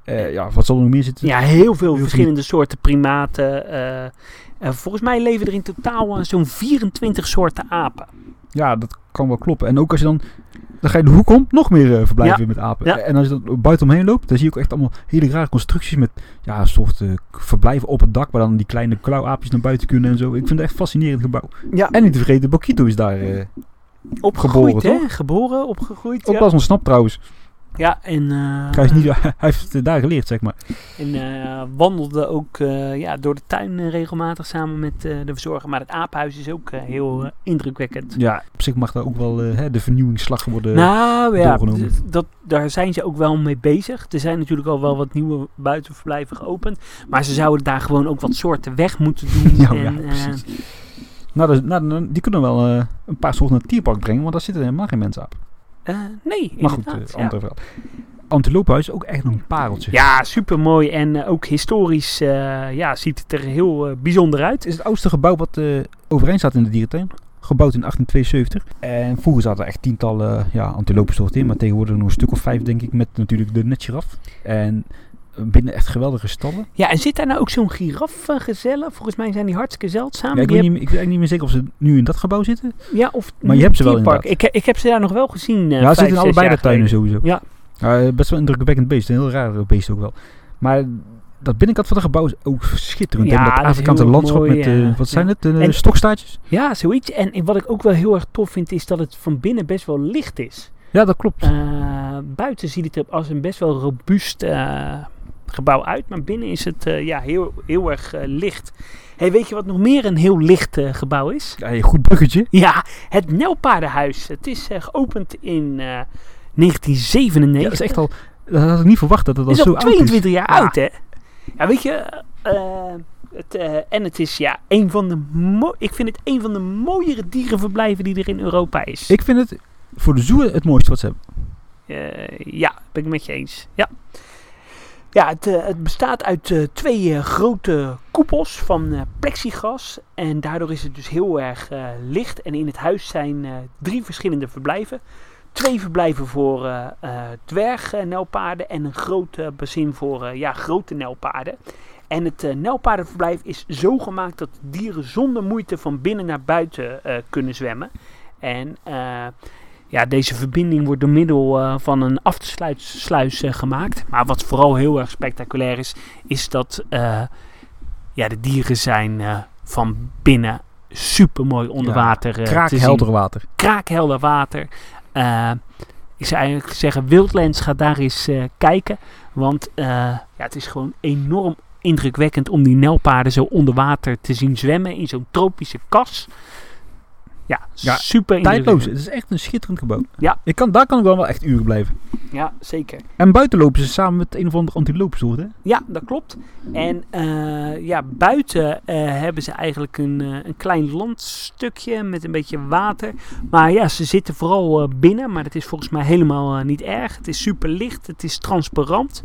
[SPEAKER 2] Eh, ja, wat zal er nog meer zitten?
[SPEAKER 1] Ja, heel veel verschillende soorten primaten. volgens mij leven er in totaal zo'n 24 soorten apen.
[SPEAKER 2] Ja, dat kan wel kloppen. En ook als je dan, dan ga je de hoek om, nog meer eh, verblijven
[SPEAKER 1] Ja.
[SPEAKER 2] met apen.
[SPEAKER 1] Ja.
[SPEAKER 2] En als je dan buiten omheen loopt, dan zie je ook echt allemaal hele rare constructies met ja, soort eh, verblijven op het dak, waar dan die kleine klauwaapjes naar buiten kunnen en zo. Ik vind het echt een fascinerend gebouw.
[SPEAKER 1] Ja,
[SPEAKER 2] En niet te vergeten, Bokito is daar eh,
[SPEAKER 1] opgegroeid,
[SPEAKER 2] geboren,
[SPEAKER 1] hè? Geboren, opgegroeid.
[SPEAKER 2] ook
[SPEAKER 1] ja.
[SPEAKER 2] wel ontsnapt trouwens.
[SPEAKER 1] Ja, en, eh,
[SPEAKER 2] Hij, is niet, hij heeft het daar geleerd, zeg maar.
[SPEAKER 1] en eh, wandelde ook eh, ja, door de tuin eh, regelmatig samen met eh, de verzorger. Maar het apenhuis is ook eh, heel eh, indrukwekkend.
[SPEAKER 2] Ja, op zich mag daar ook wel eh, hè, de vernieuwingsslag worden.
[SPEAKER 1] nou ja,
[SPEAKER 2] doorgenomen.
[SPEAKER 1] dat, daar zijn ze ook wel mee bezig. Er zijn natuurlijk al wel wat nieuwe buitenverblijven geopend. Maar ze zouden daar gewoon ook wat soorten weg moeten doen.
[SPEAKER 2] Ja,
[SPEAKER 1] en,
[SPEAKER 2] ja,
[SPEAKER 1] eh,
[SPEAKER 2] precies. nou, dat- nou, die kunnen wel eh, een paar soorten naar het dierpark brengen, want daar zitten helemaal geen mensen op.
[SPEAKER 1] eh, nee,
[SPEAKER 2] Maar goed,
[SPEAKER 1] inderdaad, ja.
[SPEAKER 2] ander verhaal. Antilopenhuis is ook echt een pareltje.
[SPEAKER 1] Ja, super mooi. En eh, ook historisch eh, ja, ziet het er heel eh, bijzonder uit.
[SPEAKER 2] Het is het oudste gebouw wat eh, overeind staat in de dierentuin. Gebouwd in 1872. En vroeger zaten er echt tientallen eh, ja, antilopensoorten in. Maar tegenwoordig nog een stuk of vijf, denk ik. Met natuurlijk de netgiraf. En eh, binnen echt geweldige stallen.
[SPEAKER 1] Ja, en zit daar nou ook zo'n giraffengezellen? Volgens mij zijn die hartstikke zeldzaam.
[SPEAKER 2] Ja, ik, weet niet, meer- ik weet niet meer zeker of ze nu in dat gebouw zitten.
[SPEAKER 1] ja, of
[SPEAKER 2] Maar je hebt ze wel inderdaad.
[SPEAKER 1] Ik, ik heb ze daar nog wel gezien. eh,
[SPEAKER 2] ja, ze zitten in allebei de tuinen sowieso.
[SPEAKER 1] Ja.
[SPEAKER 2] Eh, best wel een indrukwekkend beest. Een heel raar beest ook wel. Maar dat binnenkant van het gebouw is ook schitterend.
[SPEAKER 1] Ja,
[SPEAKER 2] en dat Afrikaanse landschap
[SPEAKER 1] mooi,
[SPEAKER 2] met, eh, wat zijn
[SPEAKER 1] ja.
[SPEAKER 2] het?
[SPEAKER 1] En-
[SPEAKER 2] stokstaartjes?
[SPEAKER 1] Ja, zoiets. En, en wat ik ook wel heel erg tof vind, is dat het van binnen best wel licht is.
[SPEAKER 2] Ja, dat klopt.
[SPEAKER 1] Eh, buiten ziet het er als een best wel robuust gebouw uit. Maar binnen is het eh, ja, heel, heel erg eh, licht. Hey, weet je wat nog meer een heel licht eh, gebouw is?
[SPEAKER 2] Ja, een goed bruggetje.
[SPEAKER 1] Ja, het Nelpaardenhuis. Het is geopend in eh, 1997.
[SPEAKER 2] Ja, dat is echt al... Dat had ik niet verwacht dat het al
[SPEAKER 1] is
[SPEAKER 2] zo
[SPEAKER 1] al
[SPEAKER 2] oud is.
[SPEAKER 1] 22 jaar
[SPEAKER 2] Ja.
[SPEAKER 1] oud, hè? Ja, weet je... het, en het is ja, een van de ik vind het een van de mooiere dierenverblijven die er in Europa is.
[SPEAKER 2] Ik vind het voor de zoo het mooiste wat ze hebben.
[SPEAKER 1] Ja, ben ik met je eens. Ja, ja het, eh, het bestaat uit eh, twee eh, grote koepels van eh, plexiglas. En daardoor is het dus heel erg licht. En in het huis zijn drie verschillende verblijven. Twee verblijven voor eh dwergnelpaarden en een groot bassin voor ja, grote nelpaarden. En het nelpaardenverblijf is zo gemaakt dat dieren zonder moeite van binnen naar buiten kunnen zwemmen. En ja, deze verbinding wordt door middel eh, van een afsluitsluis eh, gemaakt. Maar wat vooral heel erg spectaculair is, is dat eh, ja, de dieren zijn van binnen super mooi onder
[SPEAKER 2] Ja,
[SPEAKER 1] water
[SPEAKER 2] Kraakhelder water.
[SPEAKER 1] kraakhelder water. Ik zou eigenlijk zeggen, Wildlands gaat daar eens kijken. Want ja, het is gewoon enorm indrukwekkend om die nelpaarden zo onder water te zien zwemmen in zo'n tropische kas. Ja,
[SPEAKER 2] Ja,
[SPEAKER 1] super
[SPEAKER 2] Tijdloos. Het is echt een schitterend gebouw.
[SPEAKER 1] Ja.
[SPEAKER 2] Ik kan, daar kan ik wel echt uren blijven.
[SPEAKER 1] Ja, zeker.
[SPEAKER 2] En buiten lopen ze samen met een of andere antiloopsoort, hè?
[SPEAKER 1] Ja, dat klopt. En eh, ja, buiten eh, hebben ze eigenlijk een, eh, een klein landstukje met een beetje water. Maar ja, ze zitten vooral binnen, maar dat is volgens mij helemaal niet erg. Het is super licht, het is transparant.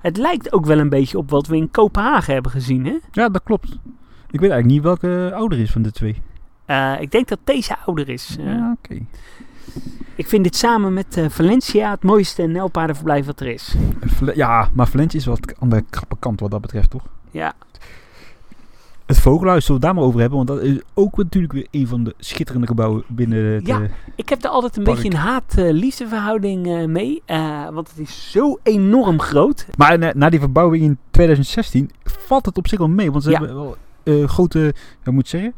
[SPEAKER 1] Het lijkt ook wel een beetje op wat we in Kopenhagen hebben gezien, hè?
[SPEAKER 2] Ja, dat klopt. Ik weet eigenlijk niet welke ouder is van de twee.
[SPEAKER 1] Eh, ik denk dat deze ouder is. Eh,
[SPEAKER 2] ja, oké.
[SPEAKER 1] Ik vind dit samen met eh, Valencia het mooiste nijlpaardenverblijf wat er is.
[SPEAKER 2] Ja, maar Valencia is wat aan de krappe kant wat dat betreft, toch?
[SPEAKER 1] Ja,
[SPEAKER 2] Het Vogelhuis zullen we het daar maar over hebben, want dat is ook natuurlijk weer een van de schitterende gebouwen binnen het...
[SPEAKER 1] Ja. Ik heb er altijd een
[SPEAKER 2] Park.
[SPEAKER 1] beetje een haat-liefdeverhouding mee. want het is zo enorm groot.
[SPEAKER 2] Maar na, die verbouwing in 2016 valt het op zich wel mee, want ze
[SPEAKER 1] Ja.
[SPEAKER 2] hebben wel grote, hoe moet ik zeggen,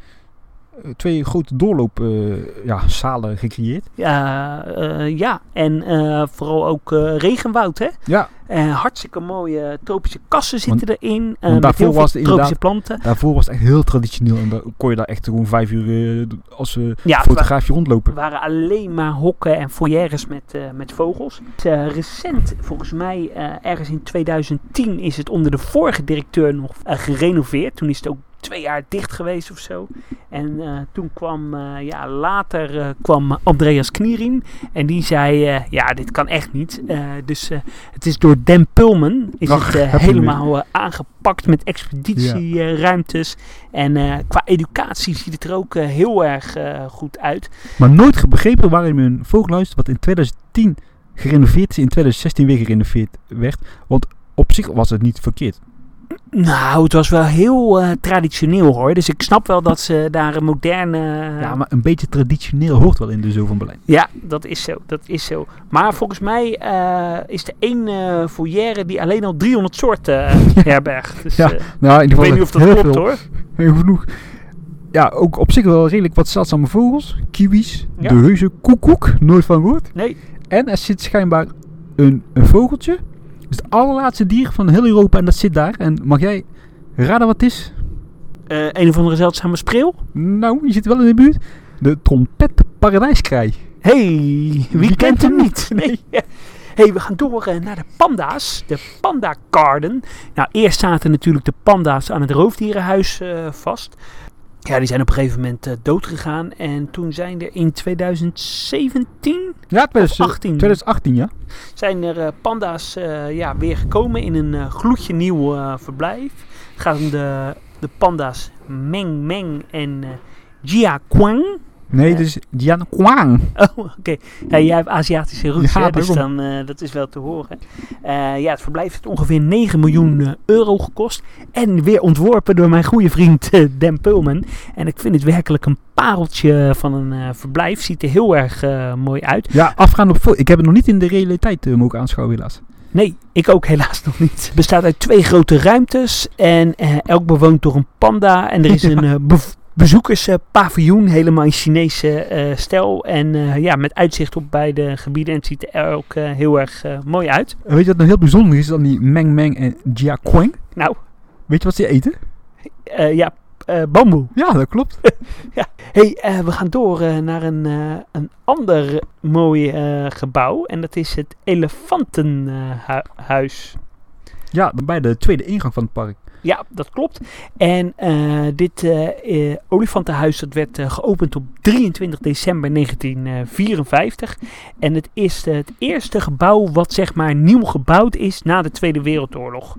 [SPEAKER 2] twee grote doorloopzalen ja, zalen gecreëerd.
[SPEAKER 1] Ja, eh, ja. en eh, vooral ook eh, regenwoud, hè?
[SPEAKER 2] Ja,
[SPEAKER 1] Eh, hartstikke mooie tropische kassen zitten erin. eh,
[SPEAKER 2] daarvoor was het
[SPEAKER 1] tropische
[SPEAKER 2] inderdaad-
[SPEAKER 1] planten.
[SPEAKER 2] daarvoor was het echt heel traditioneel en daar kon je daar echt gewoon vijf uur eh, als eh,
[SPEAKER 1] Ja,
[SPEAKER 2] fotograafje rondlopen.
[SPEAKER 1] waren alleen maar hokken en foyeres met, eh, met vogels. Het, eh, recent, volgens mij eh, ergens in 2010, is het onder de vorige directeur nog eh, gerenoveerd. Toen is het ook twee jaar dicht geweest of zo. En eh, toen kwam, eh, ja, later eh, kwam Andreas Knierien. En die zei, ja, dit kan echt niet. Dus het is door Dan Pulman is
[SPEAKER 2] Ach,
[SPEAKER 1] het helemaal aangepakt met expeditieruimtes. en qua educatie ziet het er ook heel erg goed uit.
[SPEAKER 2] Maar nooit begrepen waarom een vogelhuis wat in 2010 gerenoveerd is, in 2016 weer gerenoveerd werd. Want op zich was het niet verkeerd.
[SPEAKER 1] Nou, het was wel heel eh, traditioneel hoor. Dus ik snap wel dat ze daar een moderne.
[SPEAKER 2] Ja, maar een beetje traditioneel hoort wel in de Zoo van Berlijn.
[SPEAKER 1] Ja, dat is zo. Dat is zo. Maar volgens mij eh, is er één eh foyer die alleen al 300 soorten eh, herbergt. Dus,
[SPEAKER 2] Ja,
[SPEAKER 1] eh,
[SPEAKER 2] Nou, in
[SPEAKER 1] ik weet niet of dat klopt
[SPEAKER 2] veel.
[SPEAKER 1] hoor.
[SPEAKER 2] Heel genoeg. Ja, ook op zich wel redelijk wat zeldzame vogels. Kiwis,
[SPEAKER 1] Ja.
[SPEAKER 2] de reuze koekoek, nooit van gehoord.
[SPEAKER 1] Nee.
[SPEAKER 2] En er zit schijnbaar een, een vogeltje. Is het allerlaatste dier van heel Europa en dat zit daar. En mag jij raden wat het is?
[SPEAKER 1] eh, een of andere zeldzame spreeuw.
[SPEAKER 2] Nou, je zit wel in de buurt. De trompet paradijskraai.
[SPEAKER 1] hey, wie, kent hem niet? Nee. hey, we gaan door eh, naar de panda's. De Panda Garden. Nou, eerst zaten natuurlijk de panda's aan het roofdierenhuis eh, vast. Ja, die zijn op een gegeven moment eh, dood gegaan. En toen zijn er in 2017
[SPEAKER 2] Ja,
[SPEAKER 1] of 18
[SPEAKER 2] 2018 ja.
[SPEAKER 1] zijn er eh, panda's eh, ja, weer gekomen in een gloedje nieuw verblijf. Het gaat om de, de panda's Meng Meng en Jia Kwang.
[SPEAKER 2] Nee, dus Jan Kwang.
[SPEAKER 1] Oh, oké. Ja, jij hebt Aziatische roots,
[SPEAKER 2] Ja,
[SPEAKER 1] hè, dus dan, eh, dat is wel te horen. Eh, ja, het verblijf heeft ongeveer 9 miljoen eh, euro gekost. En weer ontworpen door mijn goede vriend eh, Dan Pulman. En ik vind het werkelijk een pareltje van een verblijf. Ziet er heel erg mooi uit.
[SPEAKER 2] Ja, afgaan op Ik heb het nog niet in de realiteit mogen aanschouwen helaas.
[SPEAKER 1] Nee, ik ook helaas nog niet. Het bestaat uit twee grote ruimtes. En elk bewoond door een panda. En er is een bezoekerspaviljoen, helemaal in Chinese eh, stijl. En eh, ja, met uitzicht op beide gebieden. En het ziet er ook eh, heel erg eh, mooi uit.
[SPEAKER 2] En weet je wat nou heel bijzonder is dan die Meng Meng en Jia Kwang?
[SPEAKER 1] Nou,
[SPEAKER 2] Weet je wat ze eten?
[SPEAKER 1] eh, ja, eh, bamboe.
[SPEAKER 2] Ja, dat klopt.
[SPEAKER 1] hey, eh, we gaan door eh, naar een, eh, een ander mooi eh, gebouw. En dat is het Elefantenhuis.
[SPEAKER 2] Ja, bij de tweede ingang van het park.
[SPEAKER 1] Ja, dat klopt. En eh, dit eh, eh, olifantenhuis dat werd geopend op 23 december 1954. En het is het eerste gebouw wat zeg maar nieuw gebouwd is na de Tweede Wereldoorlog.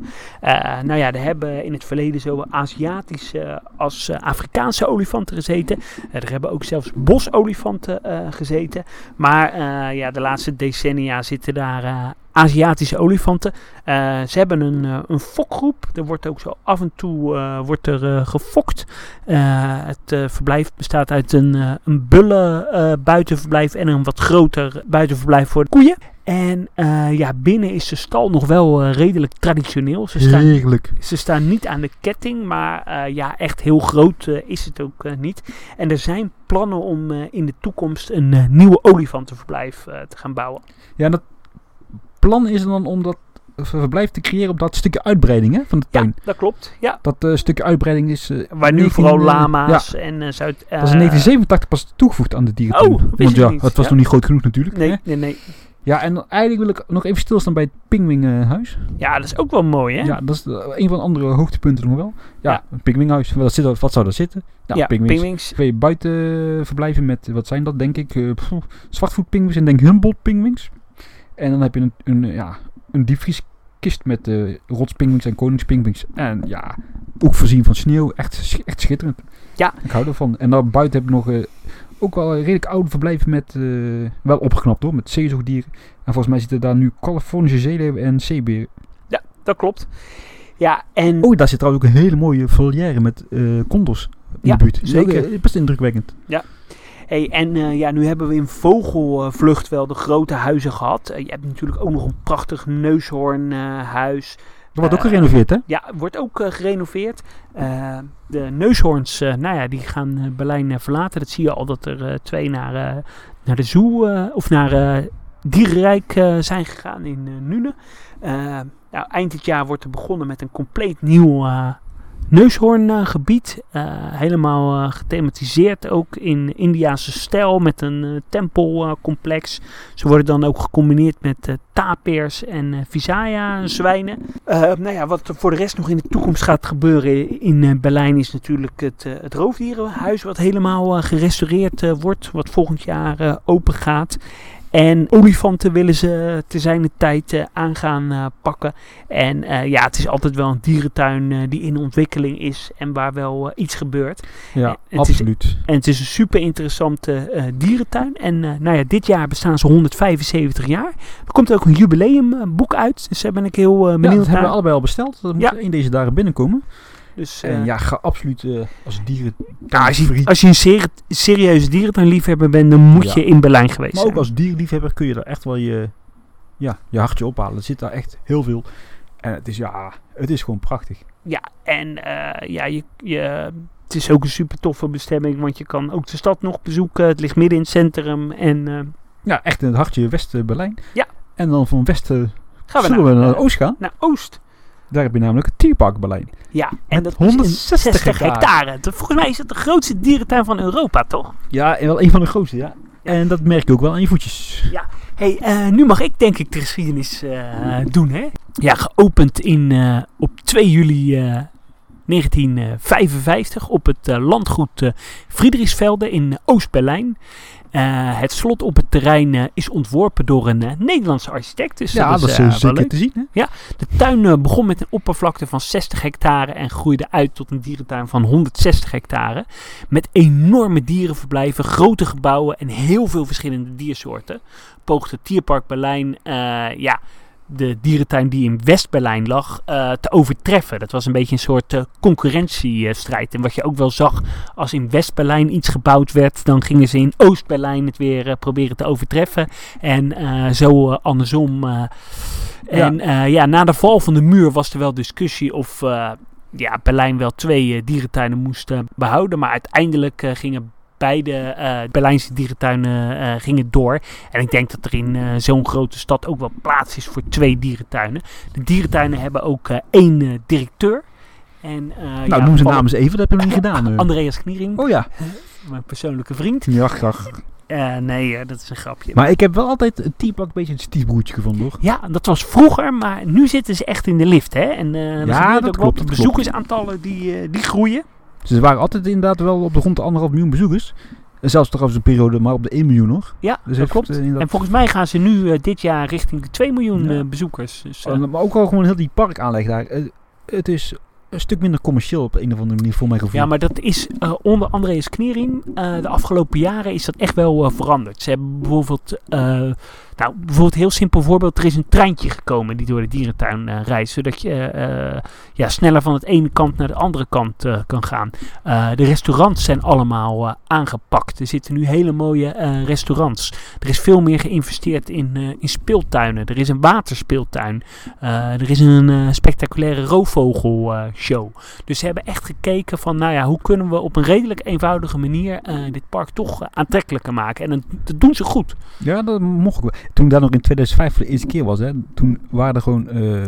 [SPEAKER 1] Nou ja, er hebben in het verleden zowel Aziatische als Afrikaanse olifanten gezeten. Er hebben ook zelfs bosolifanten gezeten. Maar ja, de laatste decennia zitten daar Aziatische olifanten. Eh, ze hebben een, eh, een fokgroep. Er wordt ook zo af en toe eh, wordt er, gefokt. Het verblijf bestaat uit een, een bullen eh, buitenverblijf en een wat groter buitenverblijf voor de koeien. En ja, binnen is de stal nog wel redelijk traditioneel. Ze staan,
[SPEAKER 2] Heerlijk.
[SPEAKER 1] ze staan niet aan de ketting, maar ja, echt heel groot is het ook niet. En er zijn plannen om in de toekomst een nieuwe olifantenverblijf te gaan bouwen.
[SPEAKER 2] Ja, dat plan is dan om dat verblijf te creëren op dat stukje uitbreiding hè, van de
[SPEAKER 1] Ja,
[SPEAKER 2] tuin.
[SPEAKER 1] dat klopt. Ja.
[SPEAKER 2] Dat eh, stukje uitbreiding is... eh,
[SPEAKER 1] Waar nu
[SPEAKER 2] 19,
[SPEAKER 1] vooral
[SPEAKER 2] eh,
[SPEAKER 1] lama's en eh, Zuid...
[SPEAKER 2] Dat is in 1987 pas toegevoegd aan de dierentuin.
[SPEAKER 1] Oh, wist
[SPEAKER 2] Want ja,
[SPEAKER 1] niet.
[SPEAKER 2] het was
[SPEAKER 1] Ja.
[SPEAKER 2] nog niet groot genoeg natuurlijk. hè.
[SPEAKER 1] Nee, nee, nee.
[SPEAKER 2] Ja, en eigenlijk wil ik nog even stilstaan bij het Pingwinghuis.
[SPEAKER 1] Ja, dat is ook wel mooi, hè?
[SPEAKER 2] Ja, dat is eh, een van de andere hoogtepunten nog wel. Ja,
[SPEAKER 1] Ja.
[SPEAKER 2] een Pingwinghuis. Wat, zit, wat zou daar zitten? Ja,
[SPEAKER 1] ja
[SPEAKER 2] pingwings. Twee buitenverblijven met, wat zijn dat denk ik? eh zwartvoetpingwings en denk Humboldt pingwings. En dan heb je een, een, eh, ja, een diepvrieskist met eh rotspingwings en koningspingwings. En ja, ook voorzien van sneeuw. Echt, echt schitterend.
[SPEAKER 1] Ja.
[SPEAKER 2] Ik hou ervan. En dan buiten heb ik nog eh, ook wel redelijk oude verblijven met, eh, wel opgeknapt hoor, met zeezoogdieren. En volgens mij zitten daar nu Californische zeeleeuwen en zeeberen.
[SPEAKER 1] Dat klopt. Ja, en...
[SPEAKER 2] Oh, daar zit trouwens ook een hele mooie volière met eh condors in
[SPEAKER 1] Ja,
[SPEAKER 2] de buurt.
[SPEAKER 1] Zeker.
[SPEAKER 2] eh, best indrukwekkend.
[SPEAKER 1] Hey, en eh, ja, nu hebben we in vogelvlucht wel de grote huizen gehad. Eh, je hebt natuurlijk ook nog een prachtig neushoornhuis.
[SPEAKER 2] Wordt ook
[SPEAKER 1] Eh,
[SPEAKER 2] gerenoveerd hè?
[SPEAKER 1] ja, wordt ook gerenoveerd. De neushoorns, nou ja, die gaan Berlijn verlaten. Dat zie je al dat er twee naar, naar de zoo of naar Dierenrijk zijn gegaan in eh Nune. Nou, eind dit jaar wordt er begonnen met een compleet nieuw neushoorngebied. Eh, helemaal eh, gethematiseerd ook in Indiase stijl met een eh, tempelcomplex. Ze worden dan ook gecombineerd met eh, tapirs en eh visaya zwijnen. Eh, nou ja, wat voor de rest nog in de toekomst gaat gebeuren in eh, Berlijn is natuurlijk het, eh, het roofdierenhuis wat helemaal eh, gerestaureerd eh, wordt. Wat volgend jaar eh, open gaat. En olifanten willen ze te zijn de tijd eh, aan gaan eh, pakken. En eh, ja, het is altijd wel een dierentuin die in ontwikkeling is en waar wel iets gebeurt.
[SPEAKER 2] Ja,
[SPEAKER 1] is-
[SPEAKER 2] absoluut.
[SPEAKER 1] En het is een super interessante dierentuin. En nou ja, dit jaar bestaan ze 175 jaar. Er komt ook een jubileumboek uit. Dus daar ben ik heel
[SPEAKER 2] Ja,
[SPEAKER 1] benieuwd
[SPEAKER 2] dat hebben we
[SPEAKER 1] naar.
[SPEAKER 2] allebei al besteld. Dat moet
[SPEAKER 1] Ja.
[SPEAKER 2] in deze dagen binnenkomen.
[SPEAKER 1] Dus,
[SPEAKER 2] En
[SPEAKER 1] eh,
[SPEAKER 2] ja, ga absoluut eh, als dieren.
[SPEAKER 1] als, je,
[SPEAKER 2] vriend-
[SPEAKER 1] als je een seri- serieuze dierentuinliefhebber bent, dan moet
[SPEAKER 2] Ja.
[SPEAKER 1] je in Berlijn geweest
[SPEAKER 2] Maar ook
[SPEAKER 1] zijn.
[SPEAKER 2] als dierliefhebber kun je er echt wel je, ja, je hartje ophalen. Er zit daar echt heel veel. En het is, ja, het is gewoon prachtig.
[SPEAKER 1] Ja, en eh, ja, je, je, het is ook een super toffe bestemming, want je kan ook de stad nog bezoeken. Het ligt midden in het centrum. En
[SPEAKER 2] Ja, echt in het hartje West-Berlijn.
[SPEAKER 1] Ja.
[SPEAKER 2] En dan van Westen
[SPEAKER 1] gaan we
[SPEAKER 2] zullen
[SPEAKER 1] naar,
[SPEAKER 2] we naar Oost gaan.
[SPEAKER 1] naar Oost.
[SPEAKER 2] Daar heb je namelijk het Tierpark Berlijn.
[SPEAKER 1] Ja, en dat
[SPEAKER 2] 160
[SPEAKER 1] is een 60
[SPEAKER 2] hectare.
[SPEAKER 1] Volgens mij is het de grootste dierentuin van Europa, toch?
[SPEAKER 2] Ja, en wel een van de grootste, ja. En dat merk je ook wel aan je voetjes.
[SPEAKER 1] hey, eh, nu mag ik denk ik de geschiedenis eh, doen, hè? Ja, geopend in, eh, op 2 juli eh, 1955 op het landgoed Friedrichsvelde in Oost-Berlijn. Eh, het slot op het terrein eh, is ontworpen door een eh, Nederlandse architect. Dus
[SPEAKER 2] ja, dat is,
[SPEAKER 1] eh, wel
[SPEAKER 2] zeker te zien. Hè?
[SPEAKER 1] De tuin begon met een oppervlakte van 60 hectare en groeide uit tot een dierentuin van 160 hectare. Met enorme dierenverblijven, grote gebouwen en heel veel verschillende diersoorten. Poogde Tierpark Berlijn ja, de dierentuin die in West-Berlijn lag eh, te overtreffen. Dat was een beetje een soort eh, concurrentiestrijd. En wat je ook wel zag, als in West-Berlijn iets gebouwd werd, dan gingen ze in Oost-Berlijn het weer eh, proberen te overtreffen. En zo andersom. en eh, ja, na de val van de muur was er wel discussie of ja, Berlijn wel twee dierentuinen moest eh, behouden. Maar uiteindelijk eh, beide eh, Berlijnse dierentuinen eh, gingen door. En ik denk dat er in eh, zo'n grote stad ook wel plaats is voor twee dierentuinen. De dierentuinen hebben ook één directeur. En,
[SPEAKER 2] Nou,
[SPEAKER 1] ja,
[SPEAKER 2] noem ze
[SPEAKER 1] Paul-
[SPEAKER 2] namen eens even. Dat heb je nog niet gedaan. eh.
[SPEAKER 1] Andreas Kniering,
[SPEAKER 2] Oh ja.
[SPEAKER 1] mijn persoonlijke vriend.
[SPEAKER 2] Ja, graag.
[SPEAKER 1] Nee, dat is een grapje.
[SPEAKER 2] Maar ik heb wel altijd het Tierpark een beetje een stiefbroertje gevonden, hoor.
[SPEAKER 1] Ja, dat was vroeger, maar nu zitten ze echt in de lift. Hè? En
[SPEAKER 2] Ja, dat klopt,
[SPEAKER 1] de bezoekersaantallen die, die groeien.
[SPEAKER 2] Ze waren altijd inderdaad wel op de grond de anderhalf miljoen bezoekers. En zelfs trouwens een periode maar op de 1 miljoen nog.
[SPEAKER 1] Ja,
[SPEAKER 2] Dus
[SPEAKER 1] dat
[SPEAKER 2] heeft,
[SPEAKER 1] klopt.
[SPEAKER 2] eh, inderdaad-
[SPEAKER 1] En volgens mij gaan ze nu eh, dit jaar richting de 2 miljoen
[SPEAKER 2] Ja.
[SPEAKER 1] eh, bezoekers. Dus,
[SPEAKER 2] Oh, maar ook al gewoon heel die parkaanleg daar. Het is een stuk minder commercieel op een of andere manier voor mijn gevoel.
[SPEAKER 1] ja, maar dat is onder Andreas Kniering. de afgelopen jaren is dat echt wel veranderd. Ze hebben bijvoorbeeld, nou, bijvoorbeeld heel simpel voorbeeld. Er is een treintje gekomen die door de dierentuin eh, reist. Zodat je eh, ja, sneller van het ene kant naar de andere kant eh, kan gaan. Eh, de restaurants zijn allemaal eh, aangepakt. Er zitten nu hele mooie eh, restaurants. Er is veel meer geïnvesteerd in, eh, in speeltuinen. Er is een waterspeeltuin. Eh, er is een eh, spectaculaire roofvogelshow. dus ze hebben echt gekeken van, nou ja, hoe kunnen we op een redelijk eenvoudige manier eh, dit park toch eh, aantrekkelijker maken. En dat, doen ze goed.
[SPEAKER 2] Ja, dat mocht ik. Toen daar nog in 2005 voor de eerste keer was, hè, toen waren er gewoon eh,